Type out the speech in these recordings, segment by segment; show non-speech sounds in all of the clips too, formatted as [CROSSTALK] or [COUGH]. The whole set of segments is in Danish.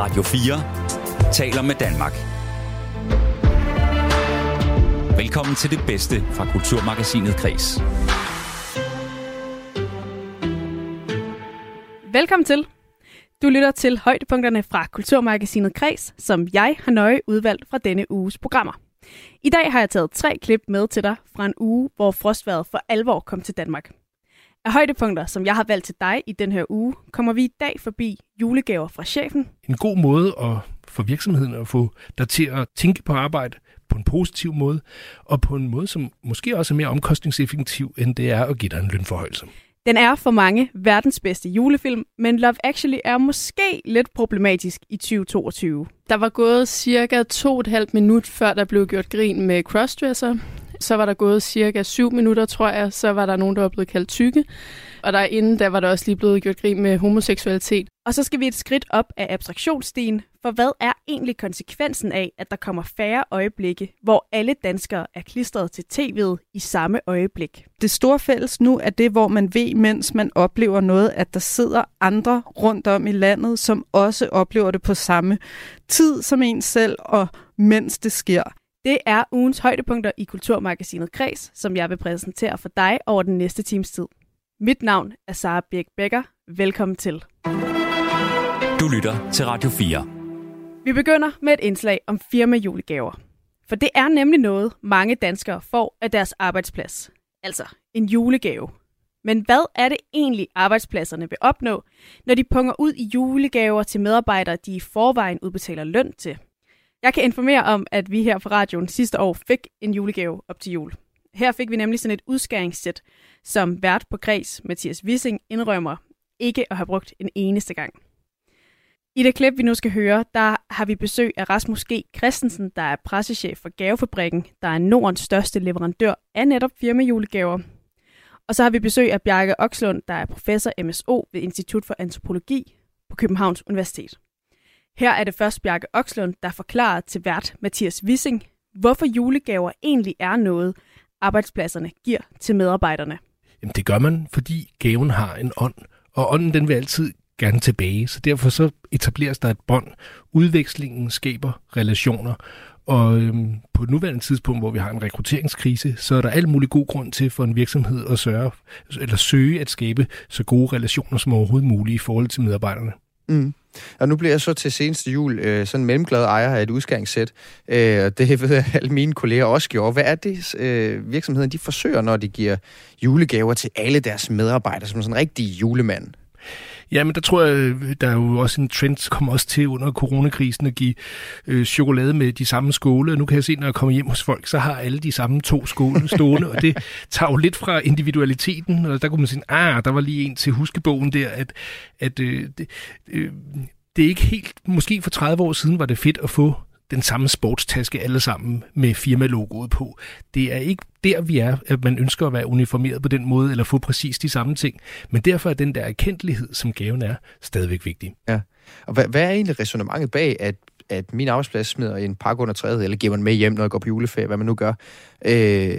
Radio 4 taler med Danmark. Velkommen til det bedste fra Kulturmagasinet Kres. Velkommen til. Du lytter til højdepunkterne fra Kulturmagasinet Kres, som jeg har nøje udvalgt fra denne uges programmer. I dag har jeg taget tre klip med til dig fra en uge, hvor frostværet for alvor kom til Danmark. Af højdepunkter, som jeg har valgt til dig i den her uge, kommer vi i dag forbi julegaver fra chefen. En god måde at få virksomheden at få dig til at tænke på arbejde på en positiv måde, og på en måde, som måske også er mere omkostningseffektiv, end det er at give dig en lønforhøjelse. Den er for mange verdens bedste julefilm, men Love Actually er måske lidt problematisk i 2022. Der var gået cirka to og et halvt minut, før der blev gjort grin med crossdresser. Så var der gået cirka 7 minutter, tror jeg. Så var der nogen, der var blevet kaldt tykke. Og derinde, der var der også lige blevet gjort grin med homoseksualitet. Og så skal vi et skridt op af abstraktionsstien, for hvad er egentlig konsekvensen af, at der kommer færre øjeblikke, hvor alle danskere er klistret til tv'et i samme øjeblik? Det store fælles nu er det, hvor man ved, mens man oplever noget, at der sidder andre rundt om i landet, som også oplever det på samme tid som en selv, og mens det sker. Det er ugens højdepunkter i Kulturmagasinet Kreds, som jeg vil præsentere for dig over den næste times tid. Mit navn er Sara Birk Becker. Velkommen til. Du lytter til Radio 4. Vi begynder med et indslag om firmajulegaver. For det er nemlig noget, mange danskere får af deres arbejdsplads. Altså en julegave. Men hvad er det egentlig, arbejdspladserne vil opnå, når de punger ud i julegaver til medarbejdere, de i forvejen udbetaler løn til? Jeg kan informere om, at vi her på radioen sidste år fik en julegave op til jul. Her fik vi nemlig sådan et udskæringssæt, som vært på Græs, Mathias Wissing, indrømmer ikke at have brugt en eneste gang. I det klip, vi nu skal høre, der har vi besøg af Rasmus G. Christensen, der er pressechef for Gavefabrikken, der er Nordens største leverandør af netop firmajulegaver. Og så har vi besøg af Bjarke Okslund, der er professor MSO ved Institut for Antropologi på Københavns Universitet. Her er det først Bjarke Okslund, der forklarer til vært Mathias Wissing, hvorfor julegaver egentlig er noget, arbejdspladserne giver til medarbejderne. Jamen det gør man, fordi gaven har en ånd, og ånden den vil altid gerne tilbage. Så derfor så etableres der et bånd. Udvekslingen skaber relationer, og øhm, på et nuværende tidspunkt, hvor vi har en rekrutteringskrise, så er der alt mulig god grund til for en virksomhed at sørge, eller søge at skabe så gode relationer som overhovedet muligt i forhold til medarbejderne. Mm. Og nu bliver jeg så til seneste jul øh, sådan en mellemglad ejer af et udskæringssæt. Øh, det ved jeg, [LAUGHS] alle mine kolleger også gjorde. Hvad er det, øh, virksomheden de forsøger, når de giver julegaver til alle deres medarbejdere, som sådan en rigtig julemand? Ja, men der tror jeg, der er jo også en trend, der kommer også til under coronakrisen at give øh, chokolade med de samme skåle. Og nu kan jeg se, når jeg kommer hjem hos folk, så har alle de samme to skåle [LAUGHS] stående, og det tager jo lidt fra individualiteten. Og der kunne man sige, ah, der var lige en til huskebogen der, at, at øh, det, øh, det er ikke helt, måske for 30 år siden var det fedt at få den samme sportstaske alle sammen med firmalogoet på. Det er ikke der, vi er, at man ønsker at være uniformeret på den måde, eller få præcis de samme ting. Men derfor er den der erkendelighed, som gaven er, stadigvæk vigtig. Ja. Og hvad, hvad er egentlig resonemanget bag, at, at min arbejdsplads smider en pakke under træet, eller giver man med hjem, når jeg går på juleferie, hvad man nu gør, øh,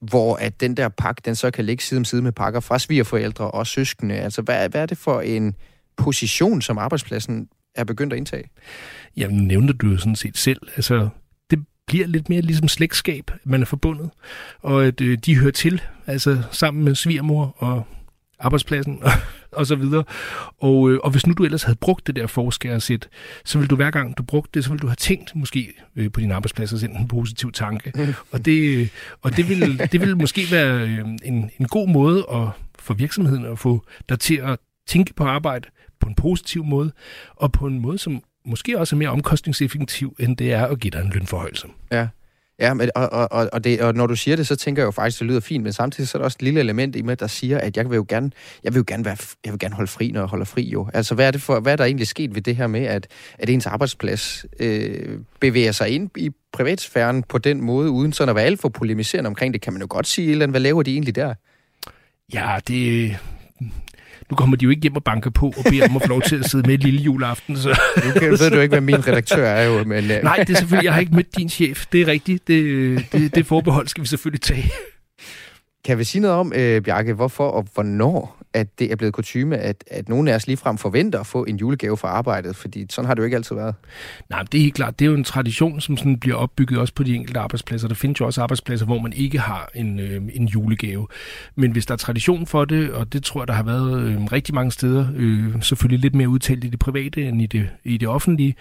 hvor at den der pakke, den så kan ligge side om side med pakker fra svigerforældre og søskende. Altså, hvad, hvad er det for en position, som arbejdspladsen er begyndt at indtage? Jamen, nævnte du jo sådan set selv. Altså, det bliver lidt mere ligesom slægtskab, man er forbundet, og at øh, de hører til, altså sammen med svigermor og arbejdspladsen [LAUGHS] og, så videre. Og, øh, og hvis nu du ellers havde brugt det der forskæresæt, så vil du hver gang du brugte det, så vil du have tænkt måske øh, på din arbejdsplads og sendt en positiv tanke. Mm. Og det, øh, og det, vil, det vil måske være øh, en, en god måde at få virksomheden at få dig til at tænke på arbejde på en positiv måde, og på en måde, som måske også er mere omkostningseffektiv, end det er at give dig en lønforhøjelse. Ja. Ja, men, og, og, og, det, og når du siger det, så tænker jeg jo faktisk, det lyder fint, men samtidig så er der også et lille element i mig, der siger, at jeg vil jo gerne, jeg vil jo gerne, være, jeg vil gerne holde fri, når jeg holder fri jo. Altså, hvad er, det for, hvad er der egentlig sket ved det her med, at, at ens arbejdsplads øh, bevæger sig ind i privatsfæren på den måde, uden sådan at være alt for polemiserende omkring det, kan man jo godt sige, eller hvad laver de egentlig der? Ja, det, nu kommer de jo ikke hjem og banker på og beder om at få lov til at sidde med lille juleaften. Så. Nu ved du ikke, hvad min redaktør er jo. Men, uh... Nej, det er selvfølgelig, jeg har ikke mødt din chef. Det er rigtigt. Det, det, det forbehold skal vi selvfølgelig tage. Kan vi sige noget om, øh, Bjarke, hvorfor og hvornår at det er blevet kutume, at, at nogen af os ligefrem forventer at få en julegave fra arbejdet? Fordi sådan har det jo ikke altid været. Nej, det er helt klart. Det er jo en tradition, som sådan bliver opbygget også på de enkelte arbejdspladser. Der findes jo også arbejdspladser, hvor man ikke har en, øh, en julegave. Men hvis der er tradition for det, og det tror jeg, der har været øh, rigtig mange steder, øh, selvfølgelig lidt mere udtalt i det private end i det, i det offentlige,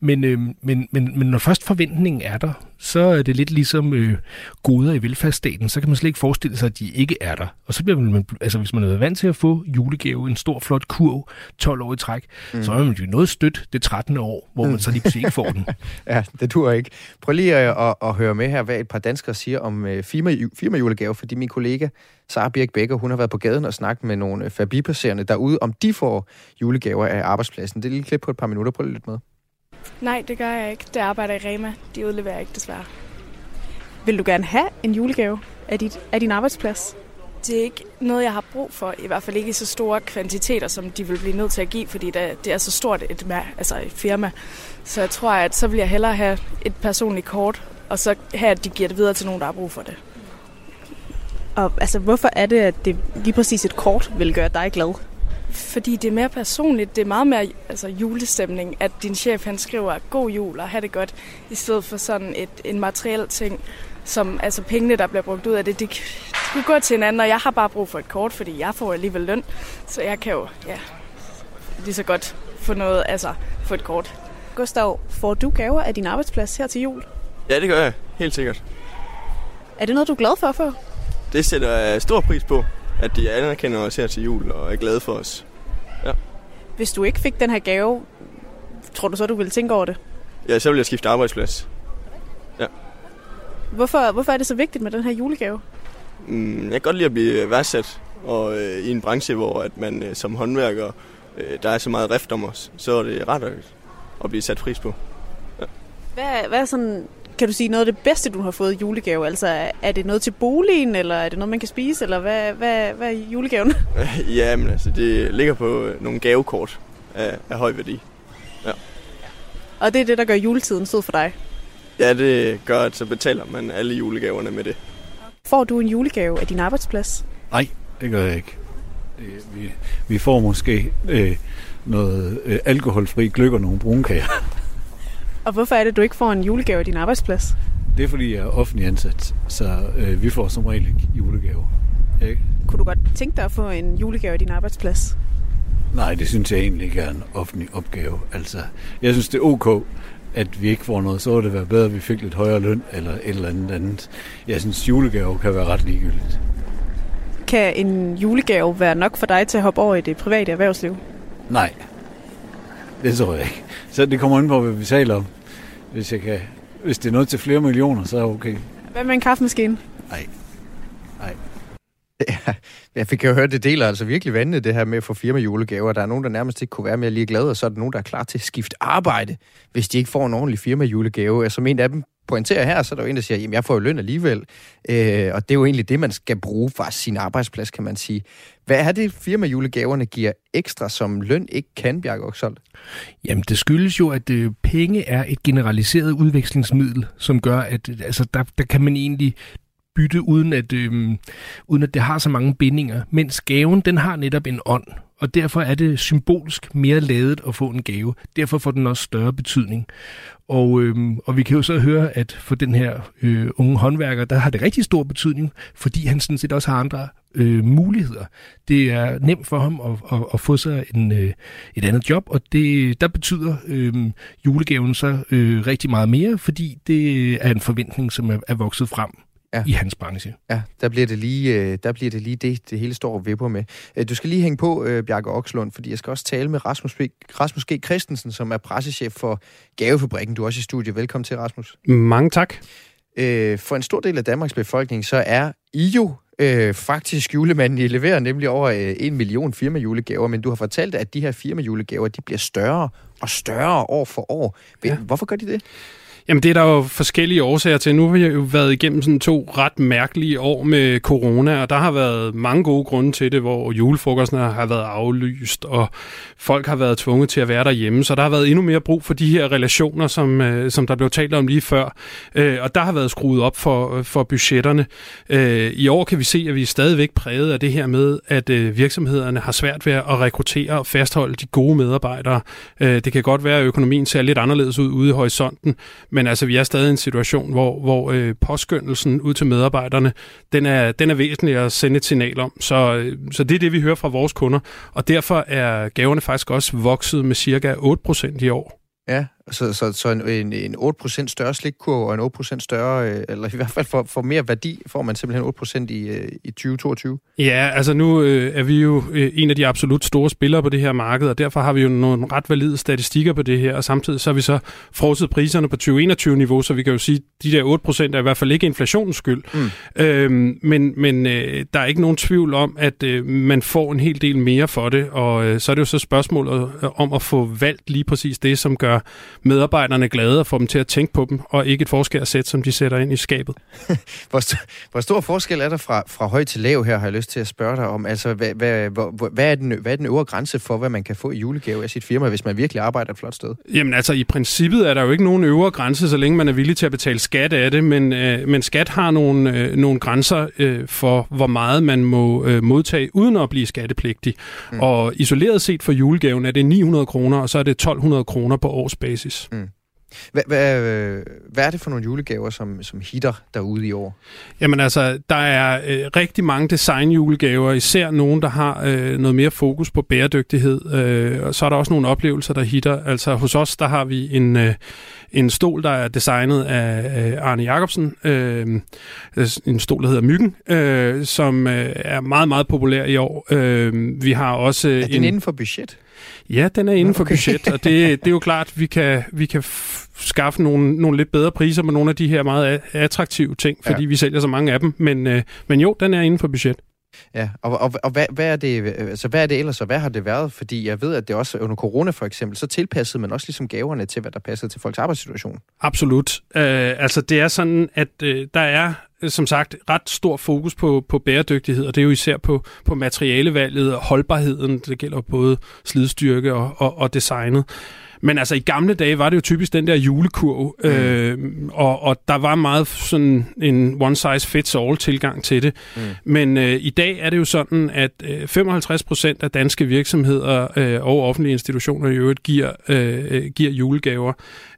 men, øh, men, men, men når først forventningen er der, så er det lidt ligesom øh, goder i velfærdsstaten. Så kan man slet ikke forestille sig, de ikke er der. Og så bliver man, altså hvis man er vant til at få julegave, en stor flot kurv, 12 år i træk, mm. så er man jo noget stødt det 13. år, hvor man så lige pludselig ikke får den. [LAUGHS] ja, det dur ikke. Prøv lige at, at, at høre med her, hvad et par danskere siger om uh, firma, firma julegave, fordi min kollega Sara Birk Becker, hun har været på gaden og snakket med nogle øh, forbipasserende derude, om de får julegaver af arbejdspladsen. Det er lige klip på et par minutter. Prøv lidt med. Nej, det gør jeg ikke. Det arbejder i Rema. De udleverer ikke, desværre. Vil du gerne have en julegave af, dit, af din arbejdsplads? Det er ikke noget, jeg har brug for. I hvert fald ikke i så store kvantiteter, som de vil blive nødt til at give, fordi det er så stort et, altså et firma. Så jeg tror, at så vil jeg hellere have et personligt kort, og så have, at de giver det videre til nogen, der har brug for det. Og altså, hvorfor er det, at det lige præcis et kort vil gøre dig glad? Fordi det er mere personligt. Det er meget mere altså, julestemning, at din chef han skriver god jul og have det godt, i stedet for sådan et, en materiel ting, som altså pengene, der bliver brugt ud af det, de, de kan gå til hinanden, og jeg har bare brug for et kort, fordi jeg får alligevel løn, så jeg kan jo ja, lige så godt få noget, altså få et kort. Gustav, får du gaver af din arbejdsplads her til jul? Ja, det gør jeg. Helt sikkert. Er det noget, du er glad for at få? Det sætter jeg stor pris på, at de anerkender os her til jul og er glade for os. Ja. Hvis du ikke fik den her gave, tror du så, du ville tænke over det? Ja, så vil jeg skifte arbejdsplads. Ja. Hvorfor, hvorfor er det så vigtigt med den her julegave? Mm, jeg kan godt lide at blive værdsat, og øh, i en branche, hvor at man øh, som håndværker, øh, der er så meget rift om os, så er det ret at blive sat pris på. Ja. Hvad, hvad er sådan, kan du sige, noget af det bedste, du har fået i julegave? Altså, er det noget til boligen, eller er det noget, man kan spise, eller hvad, hvad, hvad er julegaven? [LAUGHS] ja, men altså, det ligger på nogle gavekort af, af høj værdi. Ja. Og det er det, der gør juletiden sød for dig? Ja, det gør, at så betaler man alle julegaverne med det. Får du en julegave af din arbejdsplads? Nej, det gør jeg ikke. Vi, vi får måske øh, noget øh, alkoholfri gløk og nogle brunkager. [LAUGHS] Og hvorfor er det, du ikke får en julegave af din arbejdsplads? Det er, fordi jeg er offentlig ansat, så øh, vi får som regel ikke julegave. Ikke? Kunne du godt tænke dig at få en julegave af din arbejdsplads? Nej, det synes jeg egentlig ikke er en offentlig opgave. Altså, jeg synes, det er ok, at vi ikke får noget, så ville det være bedre, at vi fik lidt højere løn eller et eller andet andet. Jeg synes, julegave kan være ret ligegyldigt. Kan en julegave være nok for dig til at hoppe over i det private erhvervsliv? Nej, det tror jeg ikke. Så det kommer ind på, hvad vi taler om. Hvis, jeg kan, hvis det er noget til flere millioner, så er det okay. Hvad med en kaffemaskine? Nej. Nej. Ja, jeg fik jo hørt, det deler altså virkelig vandene, det her med at få firmajulegaver. Der er nogen, der nærmest ikke kunne være mere lige glade, og så er der nogen, der er klar til at skifte arbejde, hvis de ikke får en ordentlig firmajulegave. Som en af dem pointerer her, så er der jo en, der siger, jamen jeg får jo løn alligevel. Øh, og det er jo egentlig det, man skal bruge fra sin arbejdsplads, kan man sige. Hvad er det, firmajulegaverne giver ekstra, som løn ikke kan, Bjarke Oksholt? Jamen, det skyldes jo, at øh, penge er et generaliseret udvekslingsmiddel, som gør, at øh, altså, der, der kan man egentlig bytte, uden at, øh, uden at det har så mange bindinger. Mens gaven, den har netop en ånd, og derfor er det symbolsk mere ladet at få en gave. Derfor får den også større betydning. Og, øh, og vi kan jo så høre, at for den her øh, unge håndværker, der har det rigtig stor betydning, fordi han sådan set også har andre øh, muligheder. Det er nemt for ham at, at, at få sig en, øh, et andet job, og det, der betyder øh, julegaven så øh, rigtig meget mere, fordi det er en forventning, som er, er vokset frem ja. i hans branche. Ja, der bliver det lige, øh, der bliver det, lige det, det hele står og vipper med. Øh, du skal lige hænge på, øh, Bjarke Okslund, fordi jeg skal også tale med Rasmus. Rasmus G. Christensen, som er pressechef for Gavefabrikken. Du er også i studiet. Velkommen til, Rasmus. Mange tak. For en stor del af Danmarks befolkning, så er I jo øh, faktisk julemanden. I leverer nemlig over øh, en million firmajulegaver, men du har fortalt, at de her firmajulegaver, de bliver større og større år for år. Ja. Hvorfor gør de det? Jamen det er der jo forskellige årsager til. Nu har vi jo været igennem sådan to ret mærkelige år med corona, og der har været mange gode grunde til det, hvor julefrokosterne har været aflyst, og folk har været tvunget til at være derhjemme, så der har været endnu mere brug for de her relationer, som, øh, som der blev talt om lige før. Øh, og der har været skruet op for, øh, for budgetterne. Øh, I år kan vi se, at vi er stadigvæk præget af det her med, at øh, virksomhederne har svært ved at rekruttere og fastholde de gode medarbejdere. Øh, det kan godt være, at økonomien ser lidt anderledes ud ude i horisonten, men altså vi er stadig i en situation, hvor, hvor øh, påskyndelsen ud til medarbejderne, den er, den er væsentlig at sende et signal om. Så, øh, så det er det, vi hører fra vores kunder, og derfor er gaverne faktisk også vokset med cirka 8% i år. Ja, så, så, så en, en 8% større slikkurve og en 8% større, øh, eller i hvert fald for, for mere værdi, får man simpelthen 8% i, øh, i 2022? Ja, altså nu øh, er vi jo øh, en af de absolut store spillere på det her marked, og derfor har vi jo nogle ret valide statistikker på det her, og samtidig så har vi så frosset priserne på 2021-niveau, så vi kan jo sige, at de der 8% er i hvert fald ikke inflationens skyld. Mm. Øhm, men men øh, der er ikke nogen tvivl om, at øh, man får en hel del mere for det, og øh, så er det jo så spørgsmålet om at få valgt lige præcis det, som gør medarbejderne glade og få dem til at tænke på dem, og ikke et forskærsæt, som de sætter ind i skabet. [LAUGHS] hvor, st- hvor stor forskel er der fra, fra høj til lav her, har jeg lyst til at spørge dig om. Altså, hvad, hvad, hvad, hvad, er, den, hvad er den øvre grænse for, hvad man kan få i julegave af sit firma, hvis man virkelig arbejder et flot sted? Jamen altså, i princippet er der jo ikke nogen øvre grænse, så længe man er villig til at betale skat af det, men, øh, men skat har nogle, øh, nogle grænser øh, for, hvor meget man må øh, modtage, uden at blive skattepligtig. Mm. Og isoleret set for julegaven er det 900 kroner, og så er det 1200 kroner på årsbasis basis. Mm. Hvad, hvad, hvad er det for nogle julegaver, som, som hitter derude i år? Jamen altså, der er øh, rigtig mange designjulegaver, især nogen, der har øh, noget mere fokus på bæredygtighed. Øh, og så er der også nogle oplevelser, der hitter. Altså hos os, der har vi en, øh, en stol, der er designet af øh, Arne Jacobsen. Øh, en stol, der hedder Myggen, øh, som øh, er meget, meget populær i år. Øh, vi har også... Er den en, inden for budget? Ja, den er inden for okay. budget, og det, det er jo klart, vi kan, vi kan skaffe nogle, nogle lidt bedre priser på nogle af de her meget attraktive ting, fordi ja. vi sælger så mange af dem. Men, øh, men jo, den er inden for budget. Ja, og, og, og hvad, hvad, er det, altså, hvad er det ellers, og hvad har det været? Fordi jeg ved, at det også under corona for eksempel, så tilpassede man også ligesom gaverne til, hvad der passede til folks arbejdssituation. Absolut. Øh, altså det er sådan, at øh, der er som sagt ret stor fokus på, på bæredygtighed, og det er jo især på, på materialevalget og holdbarheden. Det gælder både slidstyrke og, og, og designet. Men altså i gamle dage var det jo typisk den der julekurv, mm. øh, og, og der var meget sådan en one size fits all tilgang til det. Mm. Men øh, i dag er det jo sådan, at øh, 55 procent af danske virksomheder øh, og offentlige institutioner i øvrigt giver, øh, giver julegaver.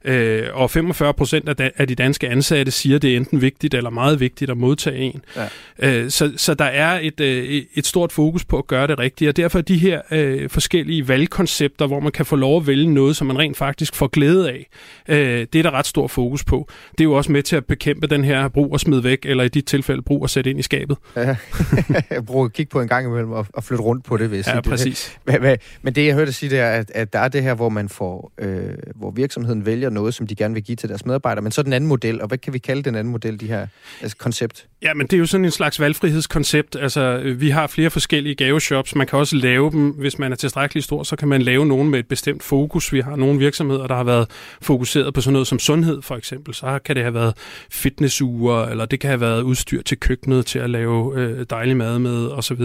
Øh, og 45 procent af, da, af de danske ansatte siger, at det er enten vigtigt eller meget vigtigt at modtage en. Ja. Øh, så, så der er et, øh, et stort fokus på at gøre det rigtigt, og derfor er de her øh, forskellige valgkoncepter, hvor man kan få lov at vælge noget, som man rent faktisk får glæde af, øh, det er der ret stor fokus på. Det er jo også med til at bekæmpe den her brug og smid væk, eller i dit tilfælde brug og sætte ind i skabet. Ja, [LAUGHS] brug at kigge på en gang imellem og, og flytte rundt på det, hvis Ja, præcis. Det. Men det, jeg hørte sige, det er, at, at der er det her, hvor man får, øh, hvor virksomheden vælger noget, som de gerne vil give til deres medarbejdere, men så den anden model, og hvad kan vi kalde den anden model, de her altså koncept? Ja, men det er jo sådan en slags valgfrihedskoncept. Altså, vi har flere forskellige gaveshops. Man kan også lave dem, hvis man er tilstrækkeligt stor, så kan man lave nogen med et bestemt fokus. Vi har nogle virksomheder, der har været fokuseret på sådan noget som sundhed, for eksempel. Så kan det have været fitnessure, eller det kan have været udstyr til køkkenet til at lave øh, dejlig mad med, osv.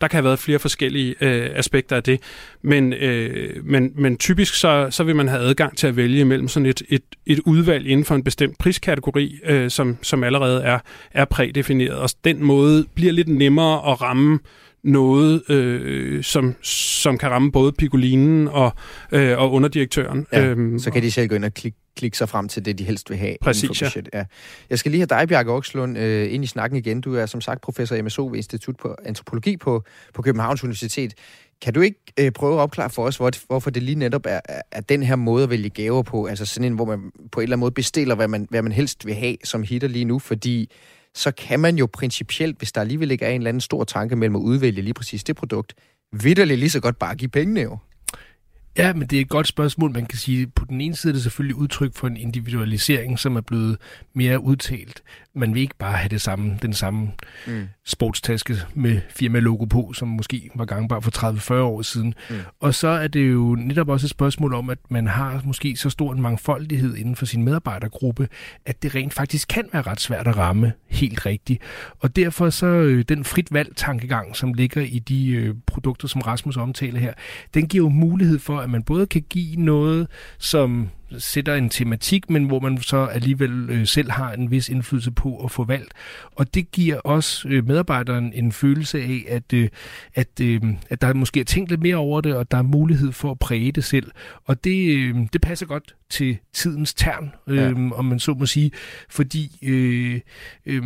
Der kan have været flere forskellige øh, aspekter af det. Men, øh, men, men typisk så, så vil man have adgang til at vælge mellem sådan et, et, et udvalg inden for en bestemt priskategori, øh, som, som allerede er, er prædefineret. Og den måde bliver lidt nemmere at ramme noget, øh, som, som kan ramme både Pigolinen og, øh, og underdirektøren. Ja, øhm, så kan de selv gå ind og klikke klikke sig frem til det, de helst vil have. Præcis, ja. ja. Jeg skal lige have dig, Bjarke Okslund, øh, ind i snakken igen. Du er som sagt professor MSO ved Institut på Antropologi på, på Københavns Universitet. Kan du ikke øh, prøve at opklare for os, hvor, hvorfor det lige netop er, er den her måde at vælge gaver på, altså sådan en, hvor man på en eller anden måde bestiller, hvad man, hvad man helst vil have som hitter lige nu, fordi så kan man jo principielt, hvis der alligevel ikke er en eller anden stor tanke mellem at udvælge lige præcis det produkt, vidderligt lige så godt bare give pengene jo. Ja, men det er et godt spørgsmål. Man kan sige, på den ene side er det selvfølgelig udtryk for en individualisering, som er blevet mere udtalt. Man vil ikke bare have det samme, den samme mm. sportstaske med firma-logo på, som måske var gangbar for 30-40 år siden. Mm. Og så er det jo netop også et spørgsmål om, at man har måske så stor en mangfoldighed inden for sin medarbejdergruppe, at det rent faktisk kan være ret svært at ramme helt rigtigt. Og derfor så øh, den frit valg tankegang, som ligger i de øh, produkter, som Rasmus omtaler her, den giver jo mulighed for, at man både kan give noget, som sætter en tematik, men hvor man så alligevel øh, selv har en vis indflydelse på at få valgt. Og det giver også øh, medarbejderen en følelse af, at, øh, at, øh, at der måske er tænkt lidt mere over det, og der er mulighed for at præge det selv. Og det, øh, det passer godt til tidens tern, øh, ja. om man så må sige, fordi øh, øh,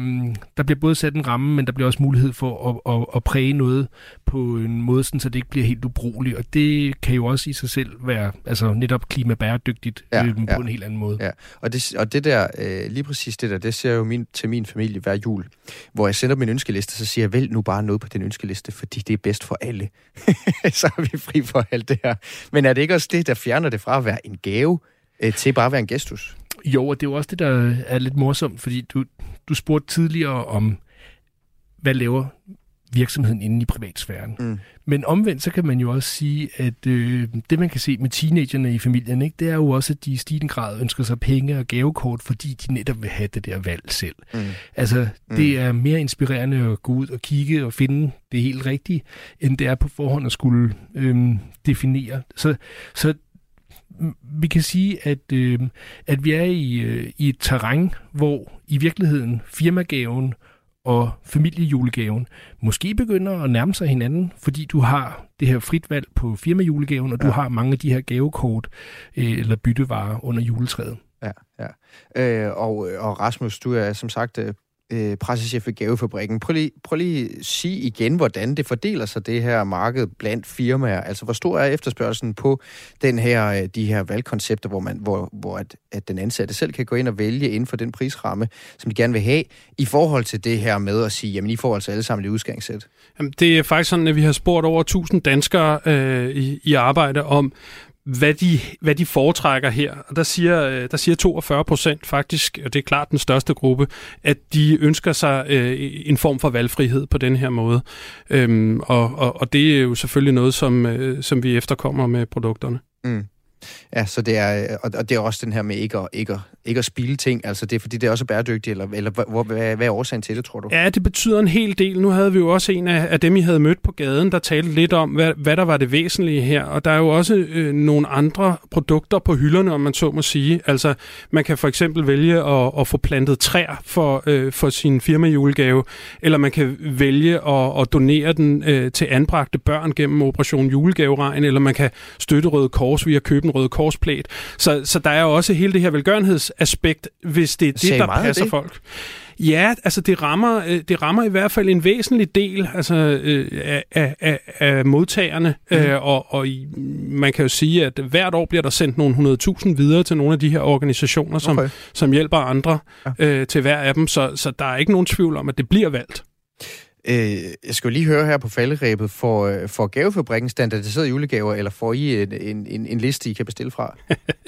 der bliver både sat en ramme, men der bliver også mulighed for at, at, at præge noget på en måde, sådan, så det ikke bliver helt ubrugeligt. Og det kan jo også i sig selv være altså netop klimabæredygtigt ja, på ja. en helt anden måde. Ja. Og, det, og det der, øh, lige præcis det der, det ser jeg jo min, til min familie hver jul, hvor jeg sender min ønskeliste, så siger jeg, vælg nu bare noget på den ønskeliste, fordi det er bedst for alle. [LAUGHS] så er vi fri for alt det her. Men er det ikke også det, der fjerner det fra at være en gave, øh, til bare at være en gestus? Jo, og det er jo også det, der er lidt morsomt, fordi du, du spurgte tidligere om, hvad laver virksomheden inde i privatsfæren. Mm. Men omvendt, så kan man jo også sige, at øh, det, man kan se med teenagerne i familien, ikke, det er jo også, at de i stigende grad ønsker sig penge og gavekort, fordi de netop vil have det der valg selv. Mm. Altså, mm. det er mere inspirerende at gå ud og kigge og finde det helt rigtige, end det er på forhånd at skulle øh, definere. Så, så vi kan sige, at, øh, at vi er i, øh, i et terræn, hvor i virkeligheden firmagaven og familiejulegaven måske begynder at nærme sig hinanden, fordi du har det her frit valg på firmajulegaven, og ja. du har mange af de her gavekort øh, eller byttevarer under juletræet. Ja, ja. Øh, og, og Rasmus, du er som sagt øh, pressechef ved Gavefabrikken. Prøv lige, prøv lige at sige igen, hvordan det fordeler sig, det her marked blandt firmaer. Altså, hvor stor er efterspørgselen på den her, øh, de her valgkoncepter, hvor, man, hvor, hvor at, at den ansatte selv kan gå ind og vælge inden for den prisramme, som de gerne vil have, i forhold til det her med at sige, jamen, I får altså alle sammen et udgangssæt? Jamen, det er faktisk sådan, at vi har spurgt over 1000 danskere øh, i, i arbejde om, hvad de, hvad de foretrækker her. Og der siger, øh, der siger 42 procent faktisk, og det er klart den største gruppe, at de ønsker sig øh, en form for valgfrihed på den her måde. Øhm, og, og, og det er jo selvfølgelig noget, som, øh, som vi efterkommer med produkterne. Mm. Ja, så det er, øh, og det er også den her med ikke at, ikke at, ikke at spille ting, altså det er fordi, det er også bæredygtigt, eller, eller hvad, hvad, hvad er årsagen til det, tror du? Ja, det betyder en hel del. Nu havde vi jo også en af, af dem, I havde mødt på gaden, der talte lidt om, hvad, hvad der var det væsentlige her, og der er jo også øh, nogle andre produkter på hylderne, om man så må sige. Altså, man kan for eksempel vælge at, at få plantet træer for, øh, for sin firmajulegave, eller man kan vælge at, at donere den øh, til anbragte børn gennem Operation Julegaveregn, eller man kan støtte Røde Kors via at købe en Røde Korsplæt. Så, så der er jo også hele det her velgørenhedsaspekt, hvis det er det, der passer det? folk. Ja, altså det rammer, øh, det rammer i hvert fald en væsentlig del altså, øh, af, af, af modtagerne, mm. øh, og, og i, man kan jo sige, at hvert år bliver der sendt nogle 100.000 videre til nogle af de her organisationer, som, okay. som hjælper andre ja. øh, til hver af dem, så, så der er ikke nogen tvivl om, at det bliver valgt. Øh, jeg skal lige høre her på falderæbet, for, øh, for gavefabrikken standardiserede julegaver, eller får I en, en, en liste, I kan bestille fra?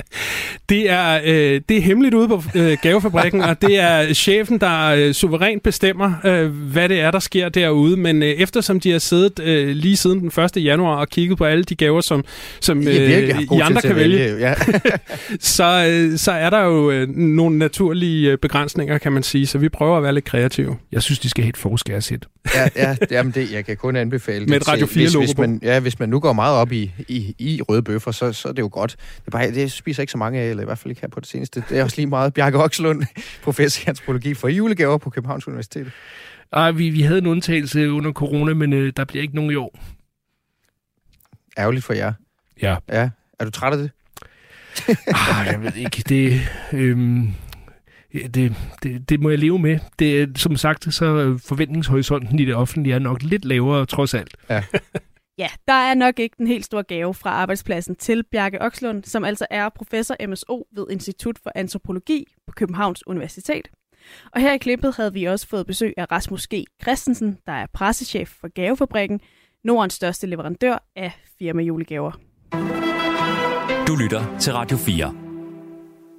[LAUGHS] det, er, øh, det er hemmeligt ude på øh, gavefabrikken, og det er chefen, der øh, suverænt bestemmer, øh, hvad det er, der sker derude. Men øh, eftersom de har siddet øh, lige siden den 1. januar og kigget på alle de gaver, som, som øh, I andre kan vælge, vælge ja. [LAUGHS] så, øh, så er der jo øh, nogle naturlige øh, begrænsninger, kan man sige. Så vi prøver at være lidt kreative. Jeg synes, de skal have et forskærshit ja, ja jamen det, jeg kan kun anbefale Med et Radio 4 hvis, hvis, man, ja, hvis man nu går meget op i, i, i røde bøffer, så, så er det jo godt. Det, er bare, det spiser ikke så mange af, eller i hvert fald ikke her på det seneste. Det er også lige meget Bjarke Okslund, [LAUGHS] professor i antropologi for julegaver på Københavns Universitet. Ej, vi, vi havde en undtagelse under corona, men øh, der bliver ikke nogen i år. Ærgerligt for jer. Ja. Ja. Er du træt af det? ah, jeg ved ikke. Det, øhm, det, det, det må jeg leve med. Det, som sagt, så forventningshorisonten i det offentlige er nok lidt lavere, trods alt. Ja. [LAUGHS] ja, der er nok ikke den helt store gave fra arbejdspladsen til Bjarke Okslund, som altså er professor MSO ved Institut for Antropologi på Københavns Universitet. Og her i klippet havde vi også fået besøg af Rasmus G. Christensen, der er pressechef for Gavefabrikken, Nordens største leverandør af firma julegaver. Du lytter til Radio 4.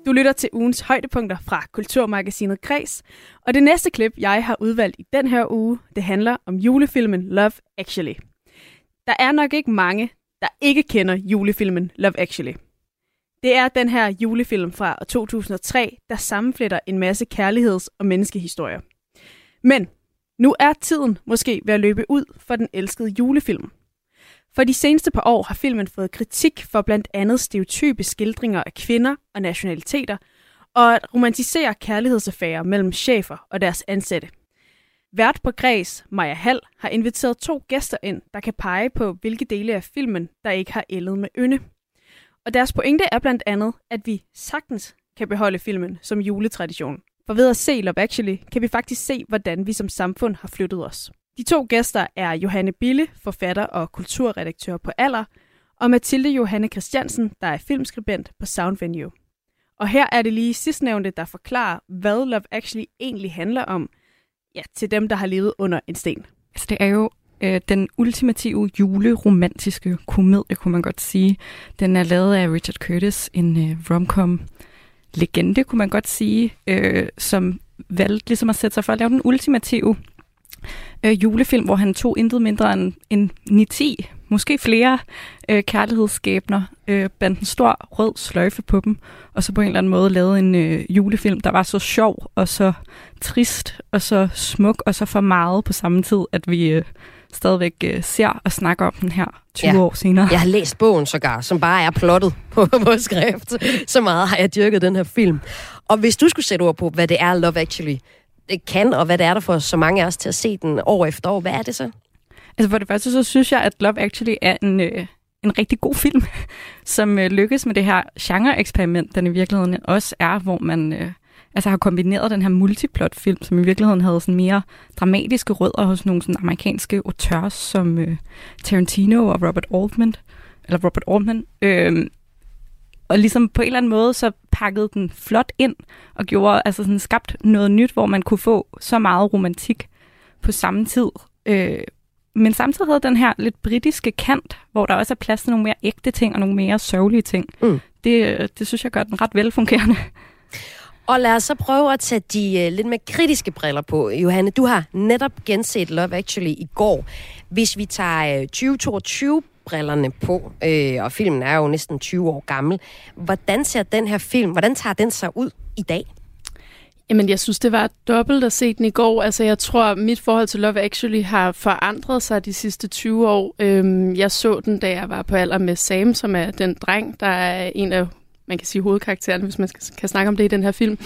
Du lytter til ugens højdepunkter fra Kulturmagasinet Kres, og det næste klip, jeg har udvalgt i den her uge, det handler om julefilmen Love Actually. Der er nok ikke mange, der ikke kender julefilmen Love Actually. Det er den her julefilm fra 2003, der sammenfletter en masse kærligheds- og menneskehistorier. Men nu er tiden måske ved at løbe ud for den elskede julefilm. For de seneste par år har filmen fået kritik for blandt andet stereotype skildringer af kvinder og nationaliteter, og at romantisere kærlighedsaffærer mellem chefer og deres ansatte. Vært på Græs, Maja Hall, har inviteret to gæster ind, der kan pege på, hvilke dele af filmen, der ikke har ældet med ynde. Og deres pointe er blandt andet, at vi sagtens kan beholde filmen som juletradition. For ved at se Love Actually, kan vi faktisk se, hvordan vi som samfund har flyttet os. De to gæster er Johanne Bille, forfatter og kulturredaktør på Aller, og Mathilde Johanne Christiansen, der er filmskribent på Sound Venue. Og her er det lige sidstnævnte, der forklarer, hvad Love Actually egentlig handler om, ja, til dem, der har levet under en sten. Altså, det er jo øh, den ultimative juleromantiske komedie, kunne man godt sige. Den er lavet af Richard Curtis, en øh, romcom legende, kunne man godt sige, øh, som valgte ligesom at sætte sig for at lave den ultimative øh, julefilm, hvor han tog intet mindre end, end 9-10, måske flere øh, kærlighedsskæbner, øh, bandt en stor rød sløjfe på dem, og så på en eller anden måde lavede en øh, julefilm, der var så sjov og så trist og så smuk og så for meget på samme tid, at vi øh, stadigvæk øh, ser og snakker om den her 20 ja. år senere. Jeg har læst bogen sågar, som bare er plottet [LAUGHS] på, på skrift. Så meget har jeg dyrket den her film. Og hvis du skulle sætte ord på, hvad det er Love Actually, Øh, kan, og hvad det er der for så mange af os til at se den år efter år, hvad er det så? Altså for det første, så synes jeg, at Love Actually er en, øh, en rigtig god film, [LAUGHS] som øh, lykkes med det her genre-eksperiment, den i virkeligheden også er, hvor man øh, altså har kombineret den her multiplot-film, som i virkeligheden havde sådan mere dramatiske rødder hos nogle sådan amerikanske auteurs som øh, Tarantino og Robert Altman, eller Robert Altman, øh, og ligesom på en eller anden måde, så pakkede den flot ind og gjorde, altså sådan skabt noget nyt, hvor man kunne få så meget romantik på samme tid. Øh, men samtidig havde den her lidt britiske kant, hvor der også er plads til nogle mere ægte ting og nogle mere sørgelige ting. Mm. Det, det synes jeg gør den ret velfungerende. Og lad os så prøve at tage de uh, lidt mere kritiske briller på. Johanne, du har netop genset Love Actually i går. Hvis vi tager uh, 2022 brillerne på, øh, og filmen er jo næsten 20 år gammel. Hvordan ser den her film, hvordan tager den sig ud i dag? Jamen, jeg synes, det var dobbelt at se den i går. Altså, jeg tror, mit forhold til Love Actually har forandret sig de sidste 20 år. Øhm, jeg så den, da jeg var på alder med Sam, som er den dreng, der er en af man kan sige hovedkarakteren, hvis man kan snakke om det i den her film.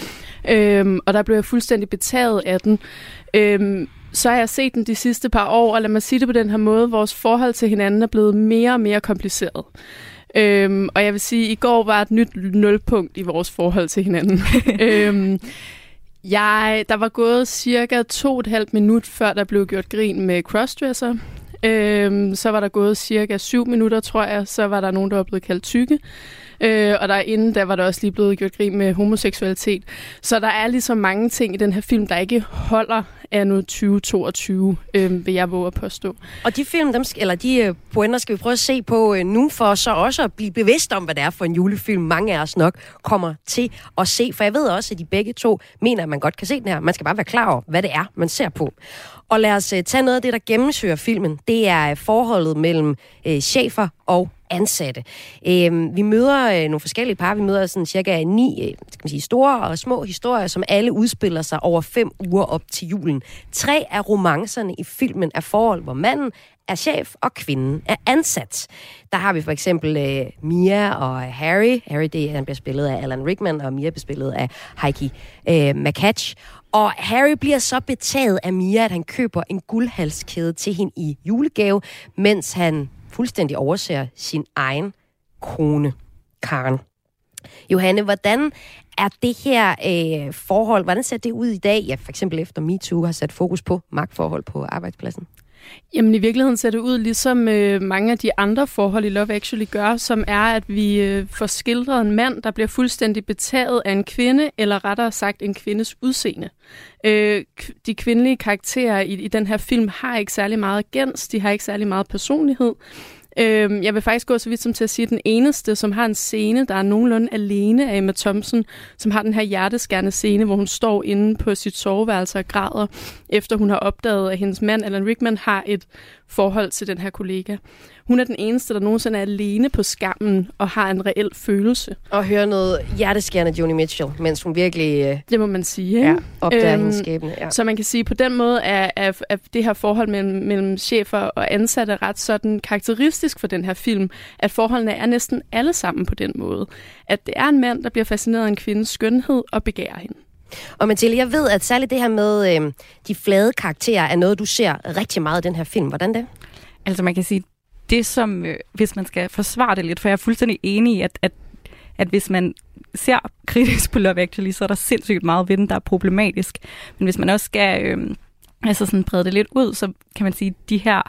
Øhm, og der blev jeg fuldstændig betaget af den. Øhm, så har jeg set den de sidste par år, og lad mig sige det på den her måde, vores forhold til hinanden er blevet mere og mere kompliceret. Øhm, og jeg vil sige, at i går var et nyt nulpunkt i vores forhold til hinanden. [LAUGHS] øhm, jeg, der var gået cirka to og et halvt minut, før der blev gjort grin med crossdresser. Øhm, så var der gået cirka syv minutter, tror jeg. Så var der nogen, der var blevet kaldt tykke. Øh, og der inden der var der også lige blevet gjort grin med homoseksualitet. Så der er ligesom mange ting i den her film, der ikke holder af nu 2022, øh, vil jeg våge at påstå. Og de film, dem, eller de uh, pointer skal vi prøve at se på øh, nu, for så også at blive bevidst om, hvad det er for en julefilm, mange af os nok kommer til at se. For jeg ved også, at de begge to mener, at man godt kan se den her. Man skal bare være klar over, hvad det er, man ser på. Og lad os øh, tage noget af det, der gennemsøger filmen. Det er øh, forholdet mellem øh, chefer og ansatte. Øh, vi møder øh, nogle forskellige par. Vi møder sådan cirka ni øh, skal man sige, store og små historier, som alle udspiller sig over fem uger op til julen. Tre af romancerne i filmen er forhold, hvor manden er chef, og kvinden er ansat. Der har vi for eksempel øh, Mia og Harry. Harry det, han bliver spillet af Alan Rickman, og Mia bliver spillet af Heike øh, McCatch. Og Harry bliver så betaget af Mia, at han køber en guldhalskæde til hende i julegave, mens han fuldstændig overser sin egen kone, Karen. Johanne, hvordan er det her øh, forhold, hvordan ser det ud i dag? Ja, for eksempel efter MeToo har sat fokus på magtforhold på arbejdspladsen. Jamen i virkeligheden ser det ud ligesom øh, mange af de andre forhold i Love Actually gør, som er, at vi øh, får skildret en mand, der bliver fuldstændig betaget af en kvinde, eller rettere sagt en kvindes udseende. Øh, de kvindelige karakterer i, i den her film har ikke særlig meget gens, de har ikke særlig meget personlighed. Øhm, jeg vil faktisk gå så vidt som til at sige, at den eneste, som har en scene, der er nogenlunde alene af Emma Thompson, som har den her hjerteskærende scene, hvor hun står inde på sit soveværelse og græder, efter hun har opdaget, at hendes mand, Alan Rickman, har et forhold til den her kollega. Hun er den eneste, der nogensinde er alene på skærmen og har en reel følelse. Og høre noget hjerteskærende Joni Mitchell, mens hun virkelig... Øh, det må man sige, ikke? Ja, opdager øhm, hendes skæbne. Ja. Så man kan sige, at på den måde er, er, er det her forhold mellem, mellem chefer og ansatte ret sådan karakteristisk for den her film, at forholdene er næsten alle sammen på den måde. At det er en mand, der bliver fascineret af en kvindes skønhed og begærer hende. Og Mathilde, jeg ved, at særligt det her med øh, de flade karakterer er noget, du ser rigtig meget i den her film. Hvordan det? Altså man kan sige, det som, øh, hvis man skal forsvare det lidt, for jeg er fuldstændig enig i, at, at, at hvis man ser kritisk på Love Actually, så er der sindssygt meget ved den, der er problematisk. Men hvis man også skal øh, altså sådan brede det lidt ud, så kan man sige, at de her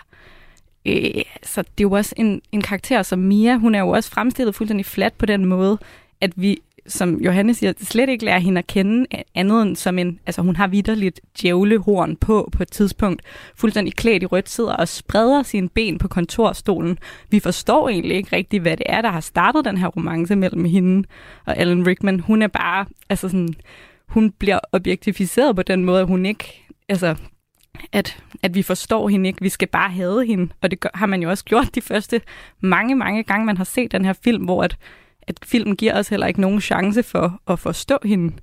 Øh, så det er jo også en, en karakter som Mia, hun er jo også fremstillet fuldstændig flat på den måde, at vi som Johannes siger, slet ikke lærer hende at kende andet end som en, altså hun har vidderligt djævlehorn på på et tidspunkt, fuldstændig klædt i rødt, sidder og spreder sine ben på kontorstolen. Vi forstår egentlig ikke rigtigt, hvad det er, der har startet den her romance mellem hende og Alan Rickman. Hun er bare, altså sådan, hun bliver objektificeret på den måde, at hun ikke, altså at, at vi forstår hende ikke, vi skal bare have hende. Og det gør, har man jo også gjort de første mange, mange gange, man har set den her film, hvor at at filmen giver os heller ikke nogen chance for at forstå hende.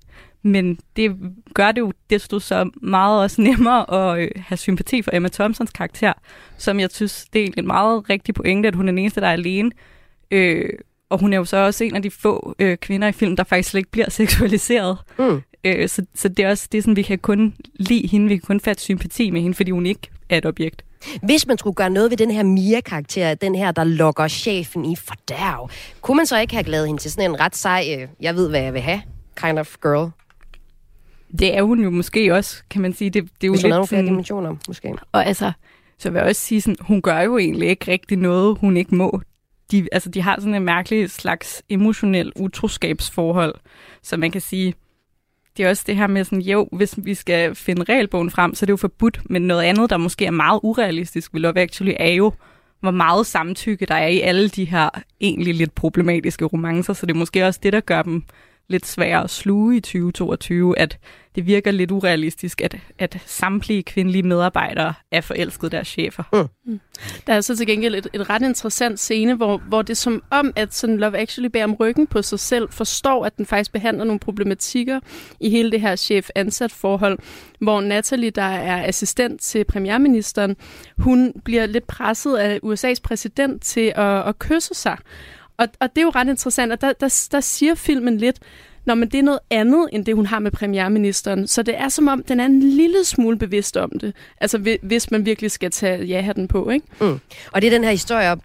Men det gør det jo desto så meget også [LAUGHS] nemmere at øh, have sympati for Emma Thompsons karakter, som jeg synes, det er en meget rigtig pointe, at hun er den eneste, der er alene. Øh, og hun er jo så også en af de få øh, kvinder i filmen, der faktisk slet ikke bliver [LAUGHS] seksualiseret. Mm. Øh, så, så det er også det, sådan, vi kan kun lide hende, vi kan kun fatte sympati med hende, fordi hun ikke er et objekt. Hvis man skulle gøre noget ved den her Mia-karakter, den her, der lokker chefen i fordærv, kunne man så ikke have lavet hende til sådan en ret sej, øh, jeg ved, hvad jeg vil have, kind of girl? Det er hun jo måske også, kan man sige. Det, det er jo Hvis lidt hun flere dimensioner, måske. Og altså, så vil jeg også sige sådan, hun gør jo egentlig ikke rigtig noget, hun ikke må. De, altså, de har sådan en mærkelig slags emotionel utroskabsforhold, så man kan sige, det er også det her med sådan, jo, hvis vi skal finde regelbogen frem, så er det jo forbudt, men noget andet, der måske er meget urealistisk ved Love Actually, er jo, hvor meget samtykke der er i alle de her egentlig lidt problematiske romancer, så det er måske også det, der gør dem lidt svære at sluge i 2022, at det virker lidt urealistisk, at, at samtlige kvindelige medarbejdere er forelskede deres chefer. Mm. Mm. Der er så til gengæld et, et ret interessant scene, hvor, hvor det er som om, at sådan Love Actually bærer om ryggen på sig selv, forstår, at den faktisk behandler nogle problematikker i hele det her chef-ansat forhold, hvor Natalie, der er assistent til premierministeren, hun bliver lidt presset af USA's præsident til at, at kysse sig. Og, og det er jo ret interessant, og der, der, der siger filmen lidt, når men det er noget andet, end det hun har med premierministeren. Så det er som om, den er en lille smule bevidst om det. Altså, hvis man virkelig skal tage ja-hatten på, ikke? Mm. Og det er den her historie om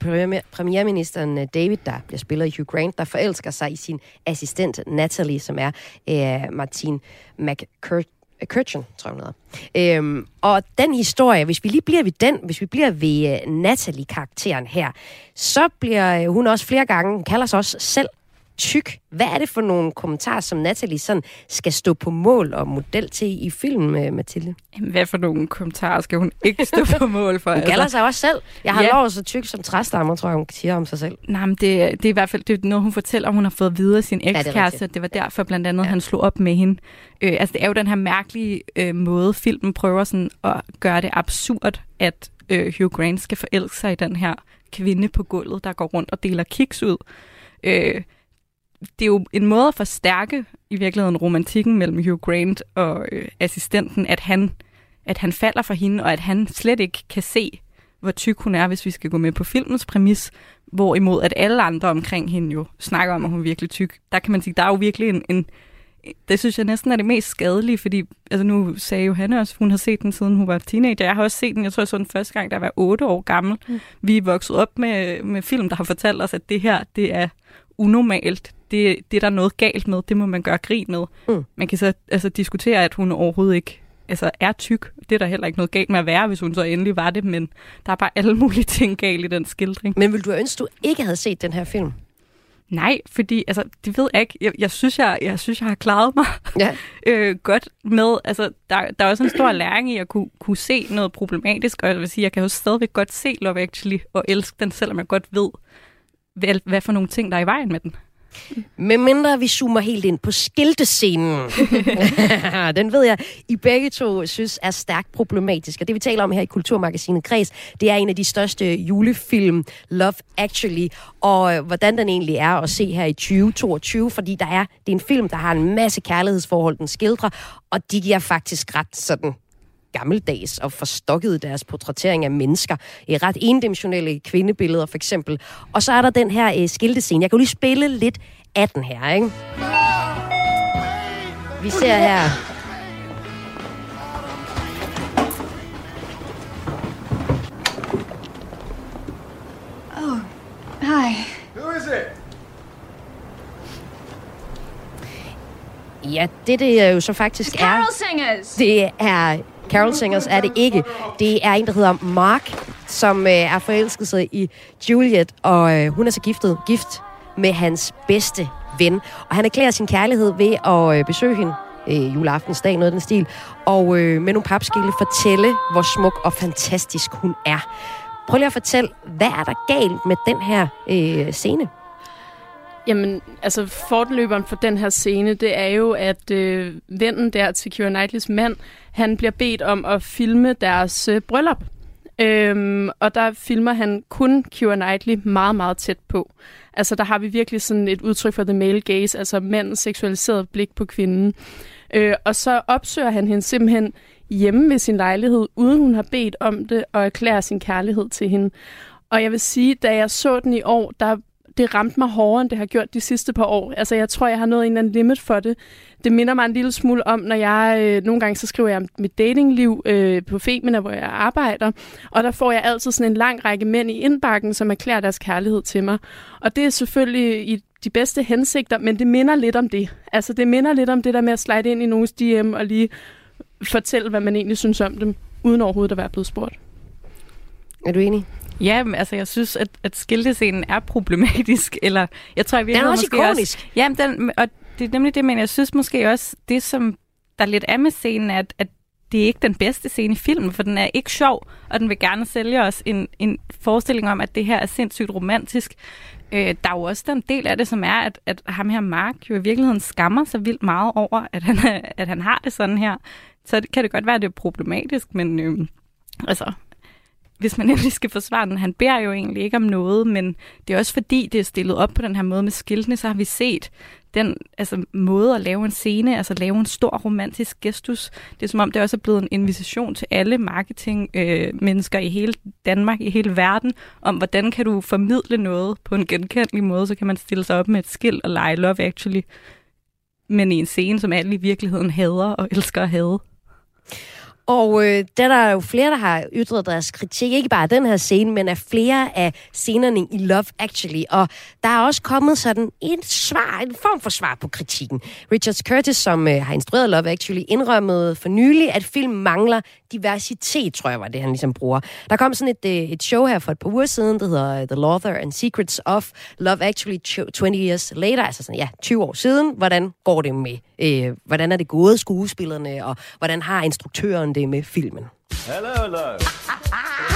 premierministeren øh, David, der bliver spillet i Hugh Grant, der forelsker sig i sin assistent Natalie, som er øh, Martin McCurt Kirchen, tror jeg, hun hedder. Øhm, og den historie, hvis vi lige bliver ved den, hvis vi bliver ved uh, Natalie-karakteren her, så bliver øh, hun også flere gange, kalder sig også selv tyk. Hvad er det for nogle kommentarer, som Natalie sådan skal stå på mål og model til i filmen, øh, Mathilde? Jamen, hvad for nogle kommentarer skal hun ikke stå på mål for? hun altså? kalder sig også selv. Jeg har ja. lov så tyk som træstammer, tror jeg, hun siger om sig selv. Nej, men det, det er i hvert fald det er noget, hun fortæller, hun har fået videre sin ekskæreste. Ja, det, det var derfor blandt andet, ja. han slog op med hende. Øh, altså, det er jo den her mærkelige øh, måde, filmen prøver sådan at gøre det absurd, at øh, Hugh Grant skal forelske sig i den her kvinde på gulvet, der går rundt og deler kiks ud. Øh, det er jo en måde at forstærke i virkeligheden romantikken mellem Hugh Grant og øh, assistenten, at han, at han falder for hende, og at han slet ikke kan se, hvor tyk hun er, hvis vi skal gå med på filmens præmis, hvorimod at alle andre omkring hende jo snakker om, at hun er virkelig tyk. Der kan man sige, der er jo virkelig en, en det synes jeg næsten er det mest skadelige, fordi altså nu sagde Johanne også, hun har set den siden hun var teenager. Jeg har også set den, jeg tror jeg så den første gang, da jeg var otte år gammel. Mm. Vi er vokset op med, med film, der har fortalt os, at det her, det er unormalt det, det er der noget galt med, det må man gøre grin med. Mm. Man kan så altså, diskutere, at hun overhovedet ikke altså, er tyk. Det er der heller ikke noget galt med at være, hvis hun så endelig var det, men der er bare alle mulige [LAUGHS] ting galt i den skildring. Men vil du ønske, du ikke havde set den her film? Nej, fordi altså, det ved jeg ikke. Jeg, jeg, synes, jeg, jeg synes, jeg har klaret mig [LAUGHS] ja. [LAUGHS] øh, godt med. Altså, der, der er også en stor læring i at kunne, kunne se noget problematisk, og jeg vil sige, jeg kan jo stadigvæk godt se Love Actually og elske den, selvom jeg godt ved, hvad, hvad for nogle ting, der er i vejen med den. Med mindre vi zoomer helt ind på skiltescenen. [LAUGHS] den ved jeg, I begge to synes er stærkt problematisk. Og det vi taler om her i Kulturmagasinet Kreds, det er en af de største julefilm, Love Actually. Og øh, hvordan den egentlig er at se her i 2022, fordi der er, det er en film, der har en masse kærlighedsforhold, den skildrer, og de giver faktisk ret sådan gammeldags og forstokket deres portrættering af mennesker. I ret endimensionelle kvindebilleder for eksempel. Og så er der den her øh, skiltescene. Jeg kan jo lige spille lidt af den her, ikke? Vi ser her Oh, hi. Who is it? Ja, det det jo så faktisk er... Carol Singers! Det er Carol Singers er det ikke. Det er en, der hedder Mark, som øh, er forelsket sig i Juliet, og øh, hun er så giftet, gift med hans bedste ven. Og han erklærer sin kærlighed ved at øh, besøge hende øh, juleaftensdag, noget af den stil, og øh, med nogle papskille fortælle, hvor smuk og fantastisk hun er. Prøv lige at fortælle, hvad er der galt med den her øh, scene? Jamen, altså fortløberen for den her scene, det er jo, at øh, vennen der til Keira Knightleys mand, han bliver bedt om at filme deres øh, bryllup. Øhm, og der filmer han kun Keira Knightley meget, meget tæt på. Altså, der har vi virkelig sådan et udtryk for the male gaze, altså mandens seksualiserede blik på kvinden. Øh, og så opsøger han hende simpelthen hjemme ved sin lejlighed, uden hun har bedt om det, og erklærer sin kærlighed til hende. Og jeg vil sige, da jeg så den i år, der det ramte mig hårdere, end det har gjort de sidste par år. Altså, jeg tror, jeg har nået en eller anden limit for det. Det minder mig en lille smule om, når jeg øh, nogle gange så skriver jeg om mit datingliv øh, på Femina, hvor jeg arbejder, og der får jeg altid sådan en lang række mænd i indbakken, som erklærer deres kærlighed til mig. Og det er selvfølgelig i de bedste hensigter, men det minder lidt om det. Altså, det minder lidt om det der med at slide ind i nogens DM og lige fortælle, hvad man egentlig synes om dem, uden overhovedet at være blevet spurgt. Er du enig? Ja, men altså, jeg synes, at, at skiltescenen er problematisk. [LAUGHS] Eller, jeg tror, jeg den er også måske ikonisk. Også, ja, den, og det er nemlig det, men jeg synes måske også, det som der lidt er med scenen, er, at, at det er ikke den bedste scene i filmen, for den er ikke sjov, og den vil gerne sælge os en, en forestilling om, at det her er sindssygt romantisk. Øh, der er jo også den del af det, som er, at, at ham her Mark jo i virkeligheden skammer sig vildt meget over, at han, [LAUGHS] at han har det sådan her. Så kan det godt være, at det er problematisk, men øh, altså, hvis man [LAUGHS] endelig skal forsvare den. Han beder jo egentlig ikke om noget, men det er også fordi, det er stillet op på den her måde med skiltene, så har vi set den altså, måde at lave en scene, altså lave en stor romantisk gestus. Det er som om, det også er blevet en invitation til alle marketingmennesker øh, i hele Danmark, i hele verden, om hvordan kan du formidle noget på en genkendelig måde, så kan man stille sig op med et skilt og lege Love Actually, men i en scene, som alle i virkeligheden hader og elsker at hade. Og øh, der er jo flere, der har ytret deres kritik, ikke bare af den her scene, men af flere af scenerne i Love Actually. Og der er også kommet sådan en svar, en form for svar på kritikken. Richard Curtis, som øh, har instrueret Love Actually, indrømmede for nylig, at film mangler diversitet, tror jeg var det, han ligesom bruger. Der kom sådan et, øh, et show her for et par uger siden, der hedder øh, The Laughter and Secrets of Love Actually 20 Years Later, altså sådan, ja, 20 år siden. Hvordan går det med, øh, hvordan er det gået skuespillerne, og hvordan har instruktøren det med filmen? Hello, hello. [LAUGHS]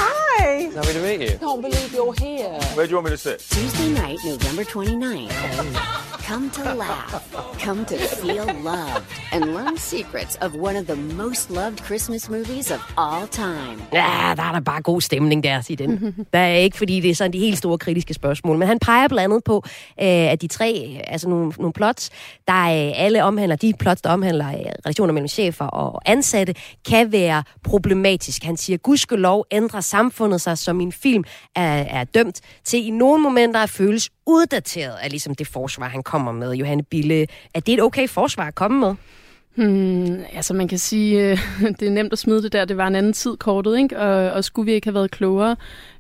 Hi. Lovely to meet you. Can't believe you're here. Where do you want me to sit? Tuesday night, November 29th. Come to laugh. Come to feel loved. And learn secrets of one of the most loved Christmas movies of all time. Ja, der er der bare god stemning der, siger den. Der er ikke, fordi det er sådan de helt store kritiske spørgsmål. Men han peger blandt andet på, øh, at de tre, altså nogle, nogle plots, der er alle omhandler, de plots, der omhandler øh, relationer mellem chefer og ansatte, kan være problematiske. Han siger, gudskelov ændrer samfundet sig, som en film er, er dømt til i nogle momenter at føles uddateret af ligesom det forsvar, han kommer med. Johanne Bille, er det et okay forsvar at komme med? Hmm, altså man kan sige, øh, [LAUGHS] det er nemt at smide det der, det var en anden tid kortet, ikke? Og, og skulle vi ikke have været klogere?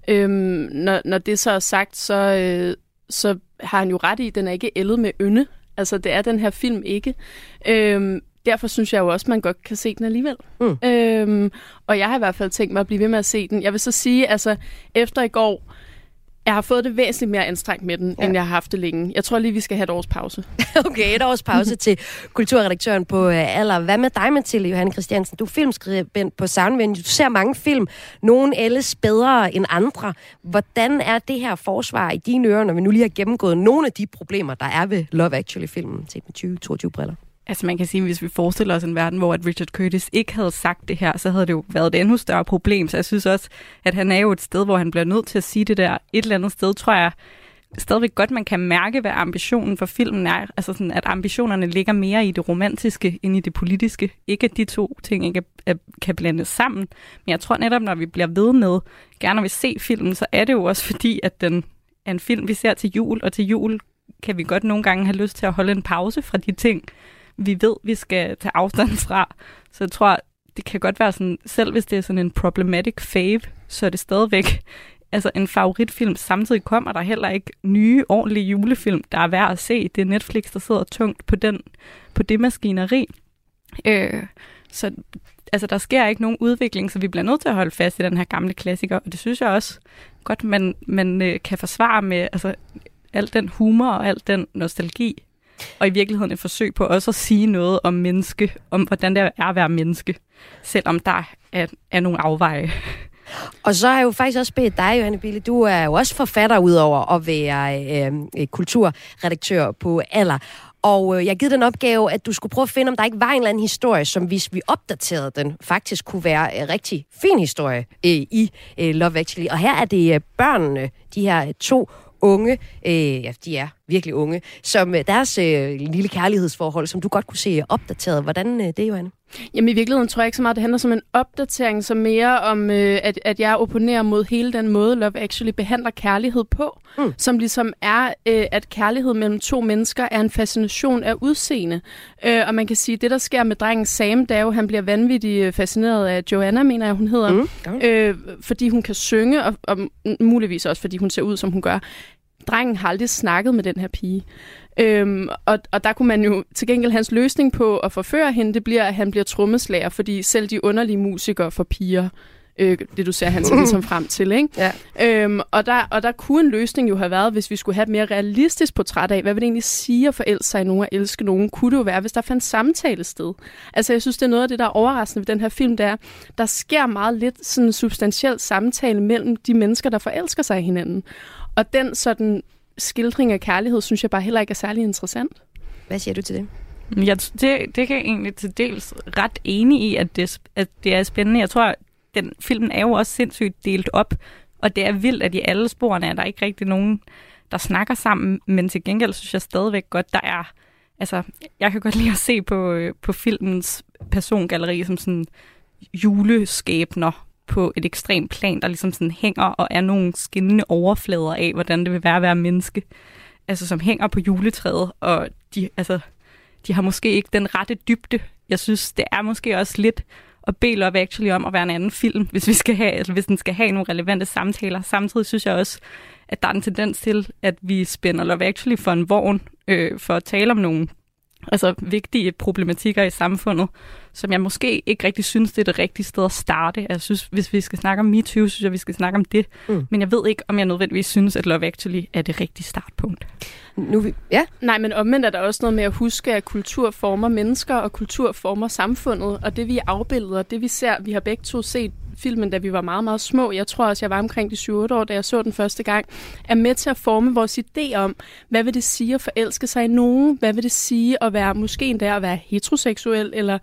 Øhm, når, når det så er sagt, så, øh, så har han jo ret i, at den er ikke ældet med ynde. Altså det er den her film ikke. Øhm, derfor synes jeg jo også, at man godt kan se den alligevel. Mm. Øhm, og jeg har i hvert fald tænkt mig at blive ved med at se den. Jeg vil så sige, altså efter i går, Jeg har fået det væsentligt mere anstrengt med den, ja. end jeg har haft det længe. Jeg tror lige, vi skal have et års pause. [LAUGHS] okay, et års pause til kulturredaktøren på uh, Aller. Hvad med dig, Mathilde Johanne Christiansen? Du er filmskribent på Soundvenue. Du ser mange film. Nogle ældes bedre end andre. Hvordan er det her forsvar i dine ører, når vi nu lige har gennemgået nogle af de problemer, der er ved Love Actually-filmen set med 2022 briller? Altså man kan sige, hvis vi forestiller os en verden, hvor at Richard Curtis ikke havde sagt det her, så havde det jo været et endnu større problem. Så jeg synes også, at han er jo et sted, hvor han bliver nødt til at sige det der. Et eller andet sted, tror jeg, stadigvæk godt, man kan mærke, hvad ambitionen for filmen er. Altså sådan, at ambitionerne ligger mere i det romantiske end i det politiske. Ikke at de to ting ikke kan blandes sammen. Men jeg tror netop, når vi bliver ved med, gerne vil se filmen, så er det jo også fordi, at den er en film, vi ser til jul, og til jul kan vi godt nogle gange have lyst til at holde en pause fra de ting, vi ved, vi skal tage afstand [LAUGHS] fra. Så jeg tror, det kan godt være sådan, selv hvis det er sådan en problematic fave, så er det stadigvæk [LAUGHS] altså en favoritfilm. Samtidig kommer der heller ikke nye, ordentlige julefilm, der er værd at se. Det er Netflix, der sidder tungt på, den, på det maskineri. Øh, så altså, der sker ikke nogen udvikling, så vi bliver nødt til at holde fast i den her gamle klassiker, og det synes jeg også godt, man, man øh, kan forsvare med altså, al den humor og al den nostalgi, og i virkeligheden et forsøg på også at sige noget om menneske, om hvordan det er at være menneske, selvom der er, er nogle afveje. Og så har jeg jo faktisk også bedt dig, Johanne Bille, du er jo også forfatter udover at være øh, øh kulturredaktør på Aller. Og øh, jeg har givet den opgave, at du skulle prøve at finde, om der ikke var en eller anden historie, som hvis vi opdaterede den, faktisk kunne være en rigtig fin historie øh, i øh, Love Actually. Og her er det øh, børnene, de her to unge, øh, ja, de er virkelig unge, som øh, deres øh, lille kærlighedsforhold, som du godt kunne se opdateret. Hvordan øh, det, Johanne? Jamen i virkeligheden tror jeg ikke så meget, det handler som en opdatering, som mere om, øh, at, at jeg opponerer mod hele den måde, Love Actually behandler kærlighed på. Mm. Som ligesom er, øh, at kærlighed mellem to mennesker er en fascination af udseende. Øh, og man kan sige, at det der sker med drengen Sam, det er jo, han bliver vanvittigt øh, fascineret af Joanna, mener jeg, hun hedder. Mm. Øh, fordi hun kan synge, og, og muligvis også, fordi hun ser ud, som hun gør drengen har aldrig snakket med den her pige. Øhm, og, og der kunne man jo til gengæld hans løsning på at forføre hende, det bliver, at han bliver trommeslager, fordi selv de underlige musikere for piger, øh, det du ser, han så ligesom frem til. Ikke? Ja. Øhm, og, der, og der kunne en løsning jo have været, hvis vi skulle have et mere realistisk portræt af, hvad vil det egentlig sige at forelske sig i nogen og elske nogen, kunne det jo være, hvis der fandt samtale sted. Altså jeg synes, det er noget af det, der er overraskende ved den her film, det er, der sker meget lidt sådan substantiel samtale mellem de mennesker, der forelsker sig i hinanden. Og den sådan skildring af kærlighed, synes jeg bare heller ikke er særlig interessant. Hvad siger du til det? Ja, det, det kan jeg egentlig til dels ret enig i, at det, at det er spændende. Jeg tror, den filmen er jo også sindssygt delt op, og det er vildt, at i alle sporene er der ikke rigtig nogen, der snakker sammen, men til gengæld synes jeg stadigvæk godt, der er... Altså, jeg kan godt lide at se på, på filmens persongalleri som sådan juleskæbner, på et ekstremt plan, der ligesom sådan hænger og er nogle skinnende overflader af, hvordan det vil være at være menneske. Altså som hænger på juletræet, og de, altså, de har måske ikke den rette dybde. Jeg synes, det er måske også lidt at bede Love Actually om at være en anden film, hvis, vi skal have, altså, hvis den skal have nogle relevante samtaler. Samtidig synes jeg også, at der er en tendens til, at vi spænder Love Actually for en vogn øh, for at tale om nogle altså vigtige problematikker i samfundet, som jeg måske ikke rigtig synes, det er det rigtige sted at starte. Jeg synes, hvis vi skal snakke om MeToo, synes jeg, vi skal snakke om det. Mm. Men jeg ved ikke, om jeg nødvendigvis synes, at Love Actually er det rigtige startpunkt. Nu, vi, ja. Nej, men omvendt er der også noget med at huske, at kultur former mennesker, og kultur former samfundet. Og det vi afbilder, det vi ser, vi har begge to set filmen, da vi var meget, meget små. Jeg tror også, jeg var omkring de 7-8 år, da jeg så den første gang, er med til at forme vores idé om, hvad vil det sige at forelske sig i nogen? Hvad vil det sige at være, måske endda at være heteroseksuel, eller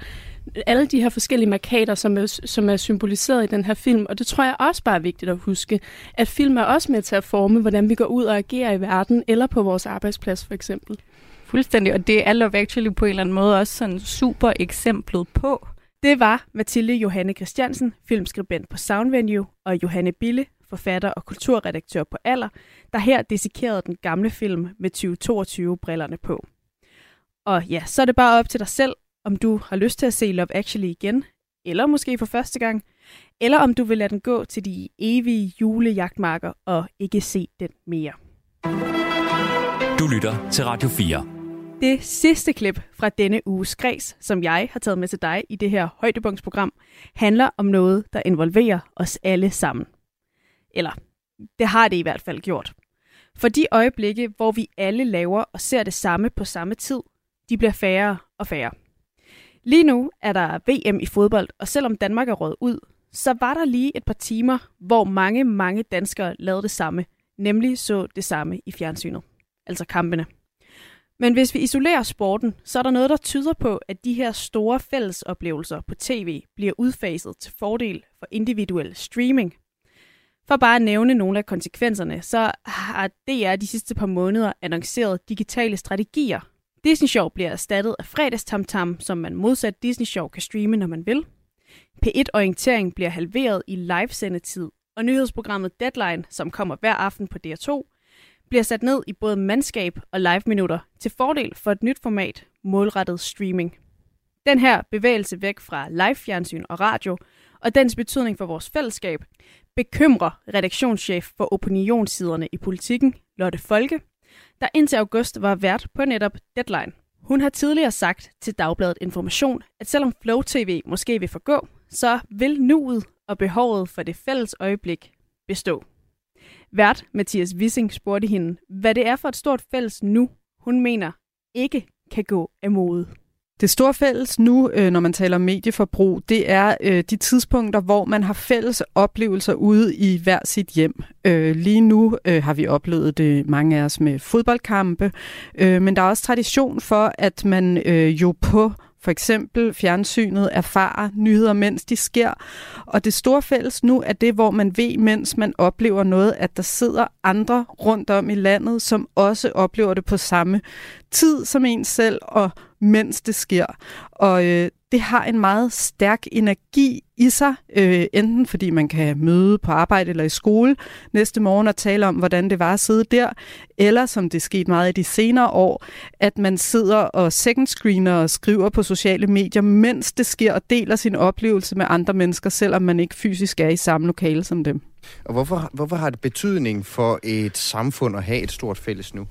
alle de her forskellige markader, som er, som er symboliseret i den her film. Og det tror jeg også bare er vigtigt at huske, at film er også med til at forme, hvordan vi går ud og agerer i verden, eller på vores arbejdsplads for eksempel. Fuldstændig, og det er Love Actually på en eller anden måde også sådan super eksemplet på. Det var Mathilde Johanne Christiansen, filmskribent på Soundvenue, og Johanne Bille, forfatter og kulturredaktør på Aller, der her dissekerede den gamle film med 2022-brillerne på. Og ja, så er det bare op til dig selv, om du har lyst til at se Love Actually igen, eller måske for første gang, eller om du vil lade den gå til de evige julejagtmarker og ikke se den mere. Du lytter til Radio 4. Det sidste klip fra denne uges græs, som jeg har taget med til dig i det her højdepunktsprogram, handler om noget, der involverer os alle sammen. Eller Det har det i hvert fald gjort. For de øjeblikke, hvor vi alle laver og ser det samme på samme tid, de bliver færre og færre. Lige nu er der VM i fodbold, og selvom Danmark er råd ud, så var der lige et par timer, hvor mange, mange danskere lavede det samme, nemlig så det samme i fjernsynet, altså kampene. Men hvis vi isolerer sporten, så er der noget, der tyder på, at de her store fællesoplevelser på tv bliver udfaset til fordel for individuel streaming. For bare at nævne nogle af konsekvenserne, så har DR de sidste par måneder annonceret digitale strategier. Disney Show bliver erstattet af fredagstamtam, som man modsat Disney Show kan streame, når man vil. P1-orientering bliver halveret i livesendetid, og nyhedsprogrammet Deadline, som kommer hver aften på DR2, bliver sat ned i både mandskab og live-minutter til fordel for et nyt format, målrettet streaming. Den her bevægelse væk fra live-fjernsyn og radio, og dens betydning for vores fællesskab, bekymrer redaktionschef for opinionssiderne i politikken, Lotte Folke, der indtil august var vært på netop Deadline. Hun har tidligere sagt til Dagbladet Information, at selvom Flow TV måske vil forgå, så vil nuet og behovet for det fælles øjeblik bestå. Vært Mathias Wissing spurgte hende, hvad det er for et stort fælles nu, hun mener ikke kan gå af mode. Det store fælles nu, øh, når man taler om medieforbrug, det er øh, de tidspunkter, hvor man har fælles oplevelser ude i hver sit hjem. Øh, lige nu har vi oplevet det mange af os med fodboldkampe, men der er også tradition for, at man jo på for eksempel fjernsynet erfarer nyheder, mens de sker. Og det store fælles nu er det, hvor man ved, mens man oplever noget, at der sidder andre rundt om i landet, som også oplever det på samme tid som en selv, og mens det sker. Og øh, det har en meget stærk energi i sig, øh, enten fordi man kan møde på arbejde eller i skole næste morgen og tale om, hvordan det var at sidde der, eller som det skete meget i de senere år, at man sidder og second screener og skriver på sociale medier, mens det sker og deler sin oplevelse med andre mennesker, selvom man ikke fysisk er i samme lokale som dem. Og hvorfor, hvorfor har det betydning for et samfund at have et stort fælles nu?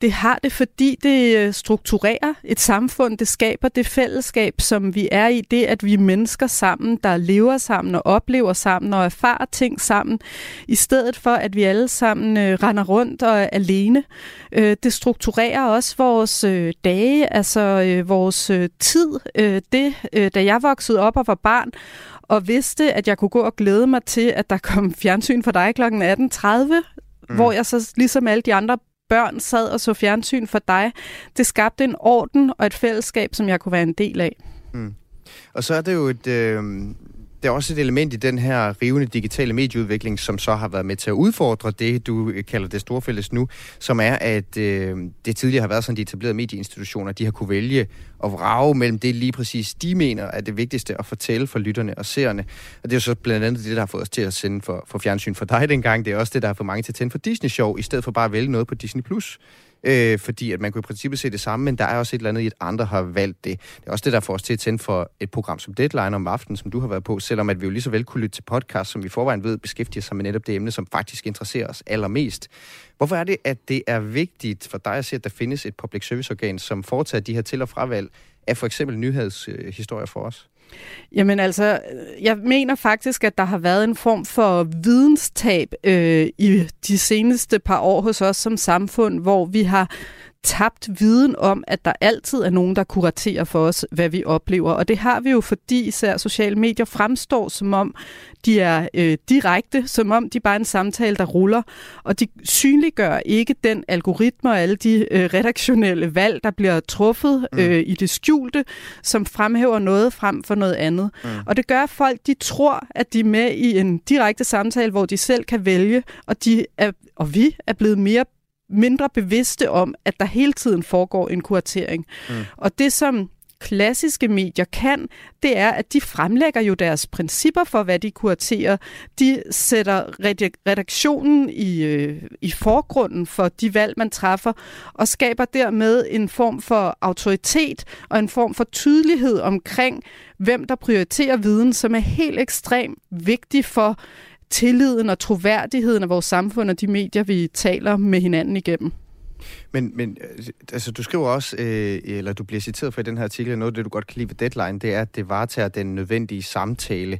Det har det, fordi det øh, strukturerer et samfund. Det skaber det fællesskab, som vi er i. Det, at vi er mennesker sammen, der lever sammen og oplever sammen og erfarer ting sammen, i stedet for, at vi alle sammen øh, render rundt og er alene. Øh, det strukturerer også vores øh, dage, altså øh, vores øh, tid. Øh, det, øh, da jeg voksede op og var barn, og vidste, at jeg kunne gå og glæde mig til, at der kom [LAUGHS] fjernsyn for dig kl. 18.30, mm. hvor jeg så ligesom alle de andre børn sad og så fjernsyn for dig. Det skabte en orden og et fællesskab, som jeg kunne være en del af. Mm. Og så er det jo et... Øh, der er også et element i den her rivende digitale medieudvikling, som så har været med til at udfordre det, du øh, kalder det store fælles nu, som er, at øh, det tidligere har været sådan, de etablerede medieinstitutioner, de har kunne vælge at vrage mellem det lige præcis, de mener er det vigtigste at fortælle for lytterne og seerne. Og det er jo så blandt andet det, der har fået os til at sende for, for fjernsyn for dig dengang. Det er også det, der har fået mange til at tænde for Disney Show, i stedet for bare at vælge noget på Disney+. Plus øh, fordi at man kunne i princippet se det samme, men der er også et eller andet i, at andre har valgt det. Det er også det, der får os til at tænde for et program som Deadline om aftenen, som du har været på, selvom at vi jo lige så vel kunne lytte til podcast, som vi forvejen ved beskæftiger sig med netop det emne, som faktisk interesserer os allermest. Hvorfor er det, at det er vigtigt for dig at se, at der findes et public service organ, som foretager de her til- og fravalg af for eksempel nyhedshistorier for os? Jamen altså, jeg mener faktisk, at der har været en form for videnstab øh, i de seneste par år hos os som samfund, hvor vi har tabt viden om, at der altid er nogen, der kuraterer for os, hvad vi oplever. Og det har vi jo, fordi især sociale medier fremstår som om, de er øh, direkte, som om de bare er en samtale, der ruller. Og de synliggør ikke den algoritme og alle de øh, redaktionelle valg, der bliver truffet mm. øh, i det skjulte, som fremhæver noget frem for noget andet. Mm. Og det gør, at folk de tror, at de er med i en direkte samtale, hvor de selv kan vælge, og, de er, og vi er blevet mere mindre bevidste om, at der hele tiden foregår en kuratering. Mm. Og det, som klassiske medier kan, det er, at de fremlægger jo deres principper for, hvad de kuraterer. De sætter redaktionen i, øh, i forgrunden for de valg, man træffer, og skaber dermed en form for autoritet og en form for tydelighed omkring, hvem der prioriterer viden, som er helt ekstremt vigtig for tilliden og troværdigheden af vores samfund og de medier, vi taler med hinanden igennem. Men, men øh, altså, du skriver også, øh, eller du bliver citeret for i den her artikel, noget af det, du godt kan lide ved Deadline, det er, at det varetager den nødvendige samtale.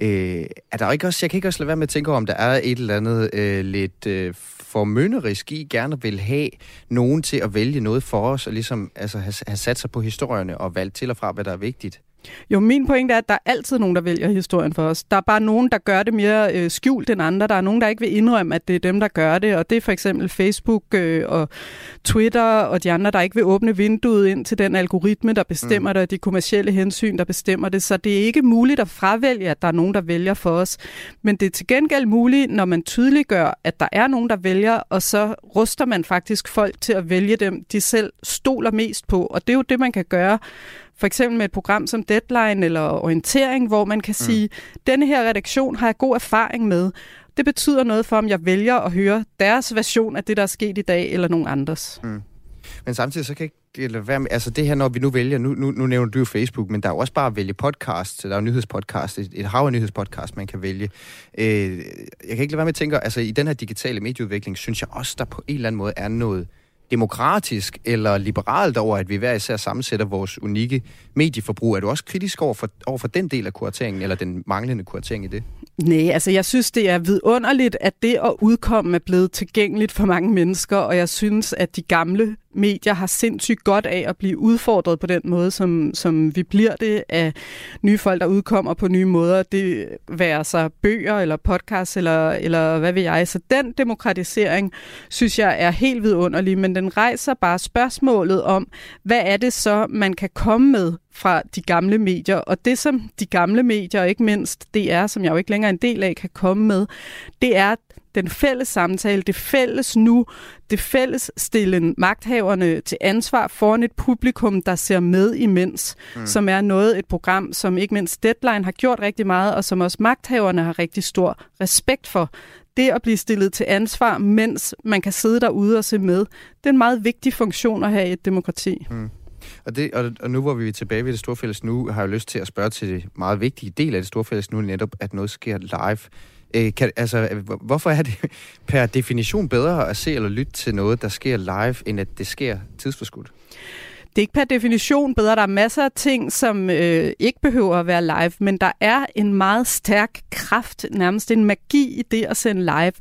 Øh, er der ikke også, jeg kan ikke også lade være med at tænke om der er et eller andet øh, lidt øh, formynderisk i, gerne vil have nogen til at vælge noget for os, og ligesom altså, have, have sat sig på historierne og valgt til og fra, hvad der er vigtigt. Jo, min pointe er, at der er altid nogen, der vælger historien for os. Der er bare nogen, der gør det mere øh, skjult end andre. Der er nogen, der ikke vil indrømme, at det er dem, der gør det. Og det er for eksempel Facebook øh, og Twitter og de andre, der ikke vil åbne vinduet ind til den algoritme, der bestemmer mm. det, og de kommercielle hensyn, der bestemmer det. Så det er ikke muligt at fravælge, at der er nogen, der vælger for os. Men det er til gengæld muligt, når man tydeliggør, at der er nogen, der vælger, og så ruster man faktisk folk til at vælge dem, de selv stoler mest på. Og det er jo det, man kan gøre for eksempel med et program som Deadline eller Orientering, hvor man kan mm. sige, denne her redaktion har jeg god erfaring med. Det betyder noget for, om jeg vælger at høre deres version af det, der er sket i dag, eller nogen andres. Mm. Men samtidig så kan jeg ikke lade være med, altså det her, når vi nu vælger, nu, nu, nu nævner du jo Facebook, men der er jo også bare at vælge podcast, der er jo nyhedspodcast, et, et hav af nyhedspodcast, man kan vælge. Øh, jeg kan ikke lade være med at tænke, altså i den her digitale medieudvikling, synes jeg også, der på en eller anden måde er noget demokratisk eller liberalt over, at vi hver især sammensætter vores unikke medieforbrug. Er du også kritisk over for, over for den del af kurateringen, eller den manglende kuratering i det? Nej, altså jeg synes, det er vidunderligt, at det at udkomme er blevet tilgængeligt for mange mennesker, og jeg synes, at de gamle medier har sindssygt godt af at blive udfordret på den måde, som, som vi bliver det af nye folk, der udkommer på nye måder. Det være sig bøger eller podcasts eller, eller hvad ved jeg. Så den demokratisering, synes jeg, er helt vidunderlig, men den rejser bare spørgsmålet om, hvad er det så, man kan komme med fra de gamle medier. Og det, som de gamle medier, ikke mindst DR, som jeg jo ikke længere er en del af, kan komme med, det er den fælles samtale, det fælles nu, det fælles stille magthaverne til ansvar foran et publikum, der ser med imens, mm. som er noget, et program, som ikke mindst Deadline har gjort rigtig meget, og som også magthaverne har rigtig stor respekt for. Det at blive stillet til ansvar, mens man kan sidde derude og se med, det er en meget vigtig funktion at have i et demokrati. Mm. Og, det, og, og nu hvor vi er tilbage ved det store fælles nu, har jeg lyst til at spørge til det meget vigtige del af det store fælles nu, netop at noget sker live. Øh, kan, altså, hvorfor er det [LAUGHS] per definition bedre at se eller lytte til noget, der sker live, end at det sker tidsforskudt? Det er ikke per definition bedre. Der er masser af ting, som øh, ikke behøver at være live, men der er en meget stærk kraft, nærmest en magi i det at sende live.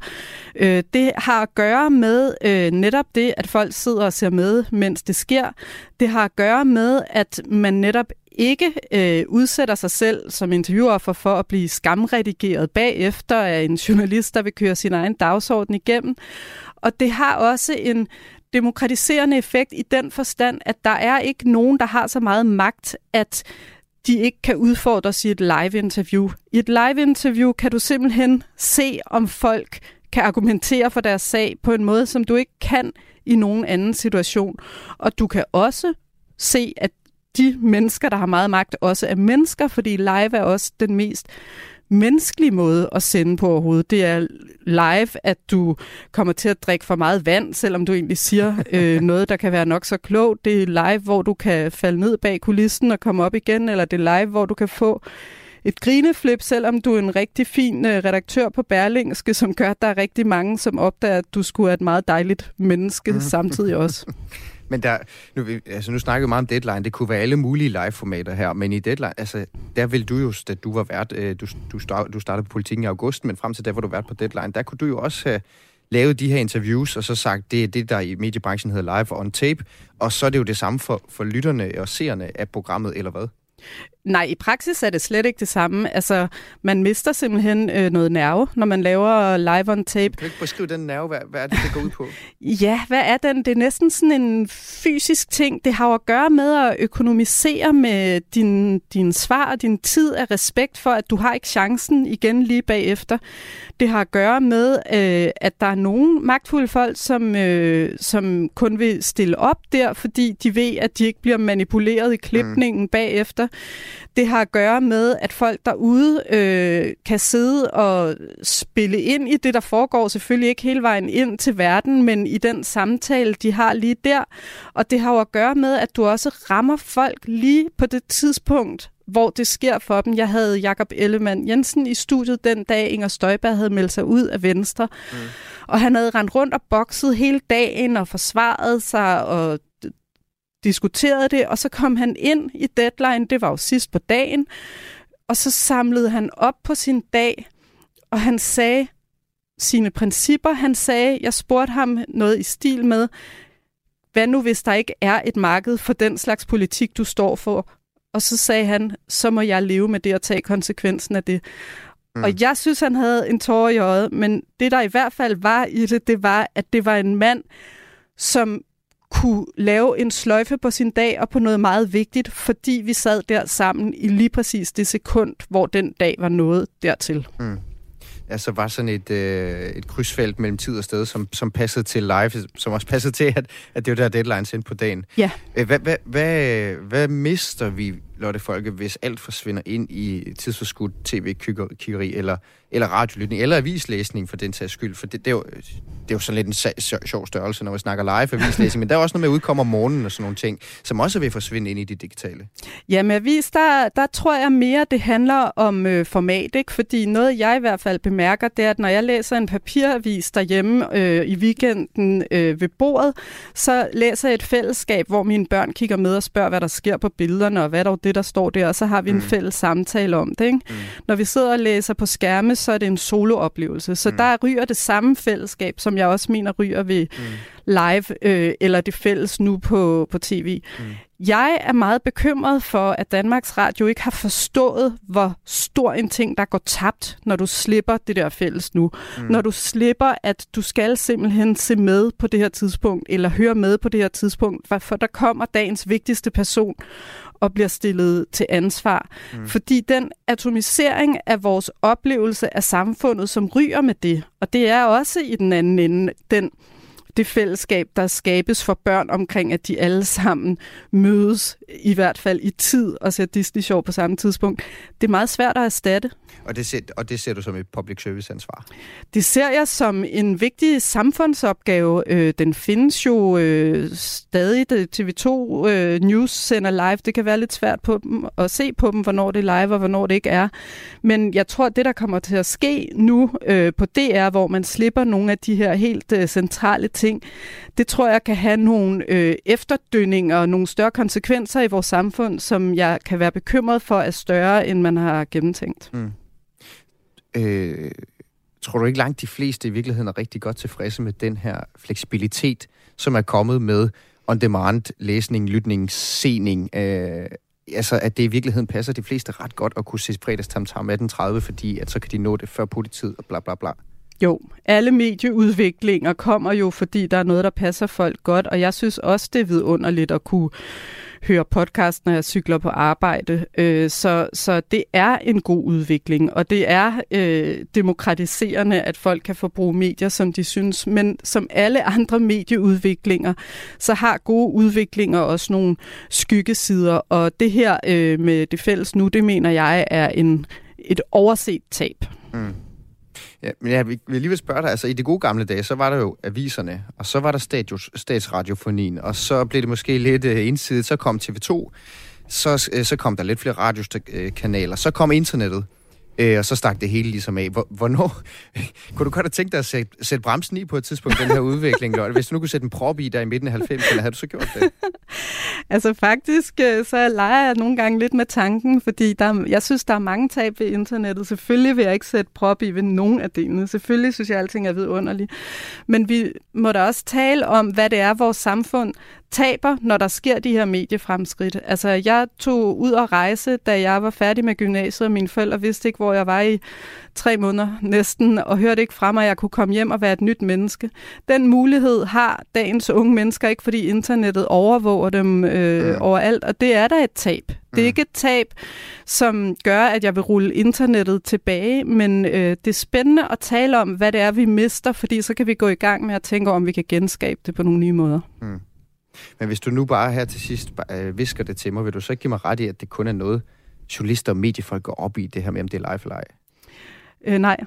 Øh, det har at gøre med øh, netop det, at folk sidder og ser med, mens det sker. Det har at gøre med, at man netop ikke øh, udsætter sig selv som interviewer for, for at blive skamredigeret bagefter af en journalist, der vil køre sin egen dagsorden igennem. Og det har også en demokratiserende effekt i den forstand, at der er ikke nogen, der har så meget magt, at de ikke kan udfordres i et live-interview. I et live-interview kan du simpelthen se, om folk kan argumentere for deres sag på en måde, som du ikke kan i nogen anden situation. Og du kan også se, at de mennesker, der har meget magt, også er mennesker, fordi live er også den mest menneskelig måde at sende på overhovedet. Det er live, at du kommer til at drikke for meget vand, selvom du egentlig siger [LAUGHS] øh, noget, der kan være nok så klogt. Det er live, hvor du kan falde ned bag kulissen og komme op igen, eller det er live, hvor du kan få et grineflip, selvom du er en rigtig fin øh, redaktør på Berlingske, som gør, at der er rigtig mange, som opdager, at du skulle være et meget dejligt menneske mm. samtidig også. [LAUGHS] Men der, nu, altså nu snakker vi meget om Deadline. Det kunne være alle mulige live-formater her, men i Deadline, altså, der vil du jo, da du var vært, øh, du, du, start, du startede på politikken i august, men frem til der, hvor du var vært på Deadline, der kunne du jo også øh, have lavet de her interviews, og så sagt, det er det, der i mediebranchen hedder live on tape, og så er det jo det samme for, for lytterne og seerne af programmet, eller hvad? Nej, i praksis er det slet ikke det samme. Altså, man mister simpelthen øh, noget nerve, når man laver live on tape. Kan du ikke beskrive den nerve? Hvad, hvad er det, det går ud på? [LAUGHS] ja, hvad er den? Det er næsten sådan en fysisk ting. Det har jo at gøre med at økonomisere med din, din svar og din tid af respekt for, at du har ikke chancen igen lige bagefter. Det har at gøre med, øh, at der er nogle magtfulde folk, som, øh, som kun vil stille op der, fordi de ved, at de ikke bliver manipuleret i klipningen mm. bagefter. Det har at gøre med, at folk derude øh, kan sidde og spille ind i det, der foregår. Selvfølgelig ikke hele vejen ind til verden, men i den samtale, de har lige der. Og det har jo at gøre med, at du også rammer folk lige på det tidspunkt, hvor det sker for dem. Jeg havde Jakob Ellemann Jensen i studiet den dag, Inger Støjberg havde meldt sig ud af Venstre. Mm. Og han havde rendt rundt og bokset hele dagen og forsvaret sig og d- diskuteret det, og så kom han ind i deadline, det var jo sidst på dagen, og så samlede han op på sin dag, og han sagde sine principper. Han sagde, jeg spurgte ham noget i stil med, hvad nu hvis der ikke er et marked for den slags politik, du står for? Og så sagde han, så må jeg leve med det og tage konsekvensen af det. Mm. Og jeg synes, han havde en tår i øjet, men det, der i hvert fald var i det, det var, at det var en mand, som kunne lave en sløjfe på sin dag og på noget meget vigtigt, fordi vi sad der sammen i lige præcis det sekund, hvor den dag var nået dertil. Mm. Altså var sådan et, øh, et krydsfelt mellem tid og sted, som, som passede til live, som også passede til, at, at det var der deadlines ind på dagen. Ja. Øh, Hvad, hvad, hvad, hvad mister vi, Lotte Folke, hvis alt forsvinder ind i tidsforskudt tv-kiggeri, eller, eller radiolytning, eller avislæsning for den sags skyld? For det, det, er, jo, det er jo sådan lidt en sjov- sjov størrelse, når vi snakker live avislæsning, [LAUGHS] men der er også noget med at udkomme om morgenen og sådan nogle ting, som også vil forsvinde ind i det digitale. Ja, med avis, der, der tror jeg mere, det handler om øh, format, ikke? Fordi noget, jeg i hvert fald bemærker, det er, at når jeg læser en papiravis derhjemme øh, i weekenden øh, ved bordet, så læser jeg et fællesskab, hvor mine børn kigger med og spørger, hvad der sker på billederne, og hvad der er det, der står der, og så har vi en Mm. fælles samtale om det, ikke? Mm. Når vi sidder og læser på skærme, så er det en solooplevelse. Så mm. der ryger det samme fællesskab, som jeg også mener ryger ved mm. live, øh, eller det fælles nu på, på tv. Mm. Jeg er meget bekymret for, at Danmarks Radio ikke har forstået, hvor stor en ting, der går tabt, når du slipper det der fælles nu. Mm. Når du slipper, at du skal simpelthen se med på det her tidspunkt, eller høre med på det her tidspunkt, for- der kommer dagens vigtigste person og bliver stillet til ansvar. Mm. Fordi den atomisering af vores oplevelse af samfundet, som ryger med det, og det er også i den anden ende den det fællesskab, der skabes for børn omkring, at de alle sammen mødes, i hvert fald i tid, og ser Disney-show på samme tidspunkt. Det er meget svært at erstatte. Og det, ser, og det ser du som et public service ansvar. Det ser jeg som en vigtig samfundsopgave. Øh, den findes jo øh, stadig. Det- TV2 øh, News sender live. Det kan være lidt svært på dem at se på dem, hvornår det er live og hvornår det ikke er. Men jeg tror, at det, der kommer til at ske nu øh, på DR, hvor man slipper nogle af de her helt øh, centrale ting, det tror jeg kan have nogle øh, efterdønninger og nogle større konsekvenser i vores samfund, som jeg kan være bekymret for er større, end man har gennemtænkt. Mm. Øh, tror du ikke langt de fleste i virkeligheden er rigtig godt tilfredse med den her fleksibilitet, som er kommet med on-demand læsning, lytning, sening? Øh, altså, at det i virkeligheden passer de fleste ret godt at kunne se fredags tam tam 18.30, fordi at så kan de nå det før politiet og bla bla bla. Jo, alle medieudviklinger kommer jo, fordi der er noget, der passer folk godt, og jeg synes også, det er vidunderligt at kunne høre podcast, når jeg cykler på arbejde. Øh, så, så det er en god udvikling, og det er øh, demokratiserende, at folk kan forbruge medier, som de synes. Men som alle andre medieudviklinger, så har gode udviklinger også nogle skyggesider, og det her øh, med det fælles nu, det mener jeg er en, et overset tab. Mm. Ja, men jeg vil alligevel lige spørge dig, altså i de gode gamle dage, så var der jo aviserne, og så var der stadios, statsradiofonien, og så blev det måske lidt øh, ensidigt, så kom TV2, så, øh, så kom der lidt flere radiokanaler, øh, så kom internettet, øh, og så stak det hele ligesom af. Hvor, hvornår, [LAUGHS] kunne du godt have tænkt dig at sætte, sætte bremsen i på et tidspunkt, den her udvikling, Lotte? Hvis du nu kunne sætte en prop i der i midten af 90'erne, havde du så gjort det? [LAUGHS] Altså faktisk, øh, så leger jeg nogle gange lidt med tanken, fordi der, jeg synes, der er mange tab ved internettet. Selvfølgelig vil jeg ikke sætte prop i ved nogen af delene. Selvfølgelig synes jeg, at alting er vidunderligt. Men vi må da også tale om, hvad det er, vores samfund taber, når der sker de her mediefremskridt. Altså, jeg tog ud og rejse, da jeg var færdig med gymnasiet, og mine forældre vidste ikke, hvor jeg var i tre måneder næsten, og hørte ikke fra mig, at jeg kunne komme hjem og være et nyt menneske. Den mulighed har dagens unge mennesker ikke, fordi internettet overvåger dem øh, mm. overalt, og det er da et tab. Det er ikke et tab, som gør, at jeg vil rulle internettet tilbage, men øh, det er spændende at tale om, hvad det er, vi mister, fordi så kan vi gå i gang med at tænke om vi kan genskabe det på nogle nye måder. Mm. Men hvis du nu bare her til sidst øh, visker det til mig, vil du så ikke give mig ret i, at det kun er noget, journalister og mediefolk går op i, det her med, om det er live eller ej? Øh, nej.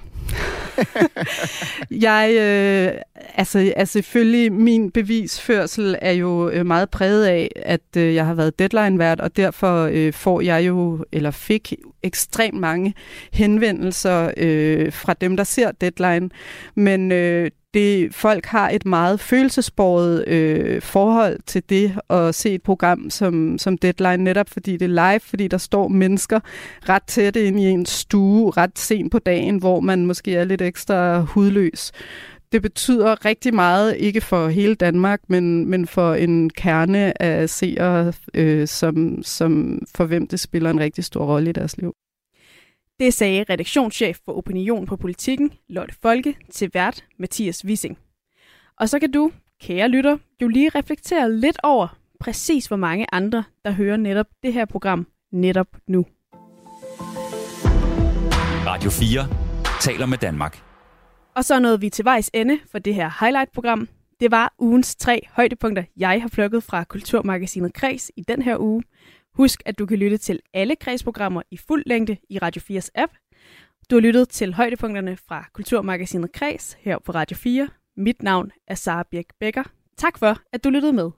[LAUGHS] jeg, øh, altså, altså selvfølgelig, min bevisførsel er jo øh, meget præget af, at øh, jeg har været deadline-vært, og derfor øh, får jeg jo, eller fik ekstremt mange henvendelser øh, fra dem, der ser deadline. Men øh, det, folk har et meget følelsesbordet øh, forhold til det at se et program som, som Deadline, netop fordi det er live, fordi der står mennesker ret tæt ind i en stue, ret sent på dagen, hvor man måske er lidt ekstra hudløs. Det betyder rigtig meget, ikke for hele Danmark, men, men for en kerne af seere, øh, som, som for hvem det spiller en rigtig stor rolle i deres liv. Det sagde redaktionschef for Opinion på Politikken, Lotte Folke, til vært Mathias Wissing. Og så kan du, kære lytter, jo lige reflektere lidt over præcis hvor mange andre, der hører netop det her program netop nu. Radio 4 taler med Danmark. Og så nåede vi til vejs ende for det her highlight-program. Det var ugens tre højdepunkter, jeg har plukket fra Kulturmagasinet Kreds i den her uge. Husk, at du kan lytte til alle kredsprogrammer i fuld længde i Radio 4's app. Du har lyttet til højdepunkterne fra Kulturmagasinet Kreds her på Radio 4. Mit navn er Sara Birk Becker. Tak for, at du lyttede med.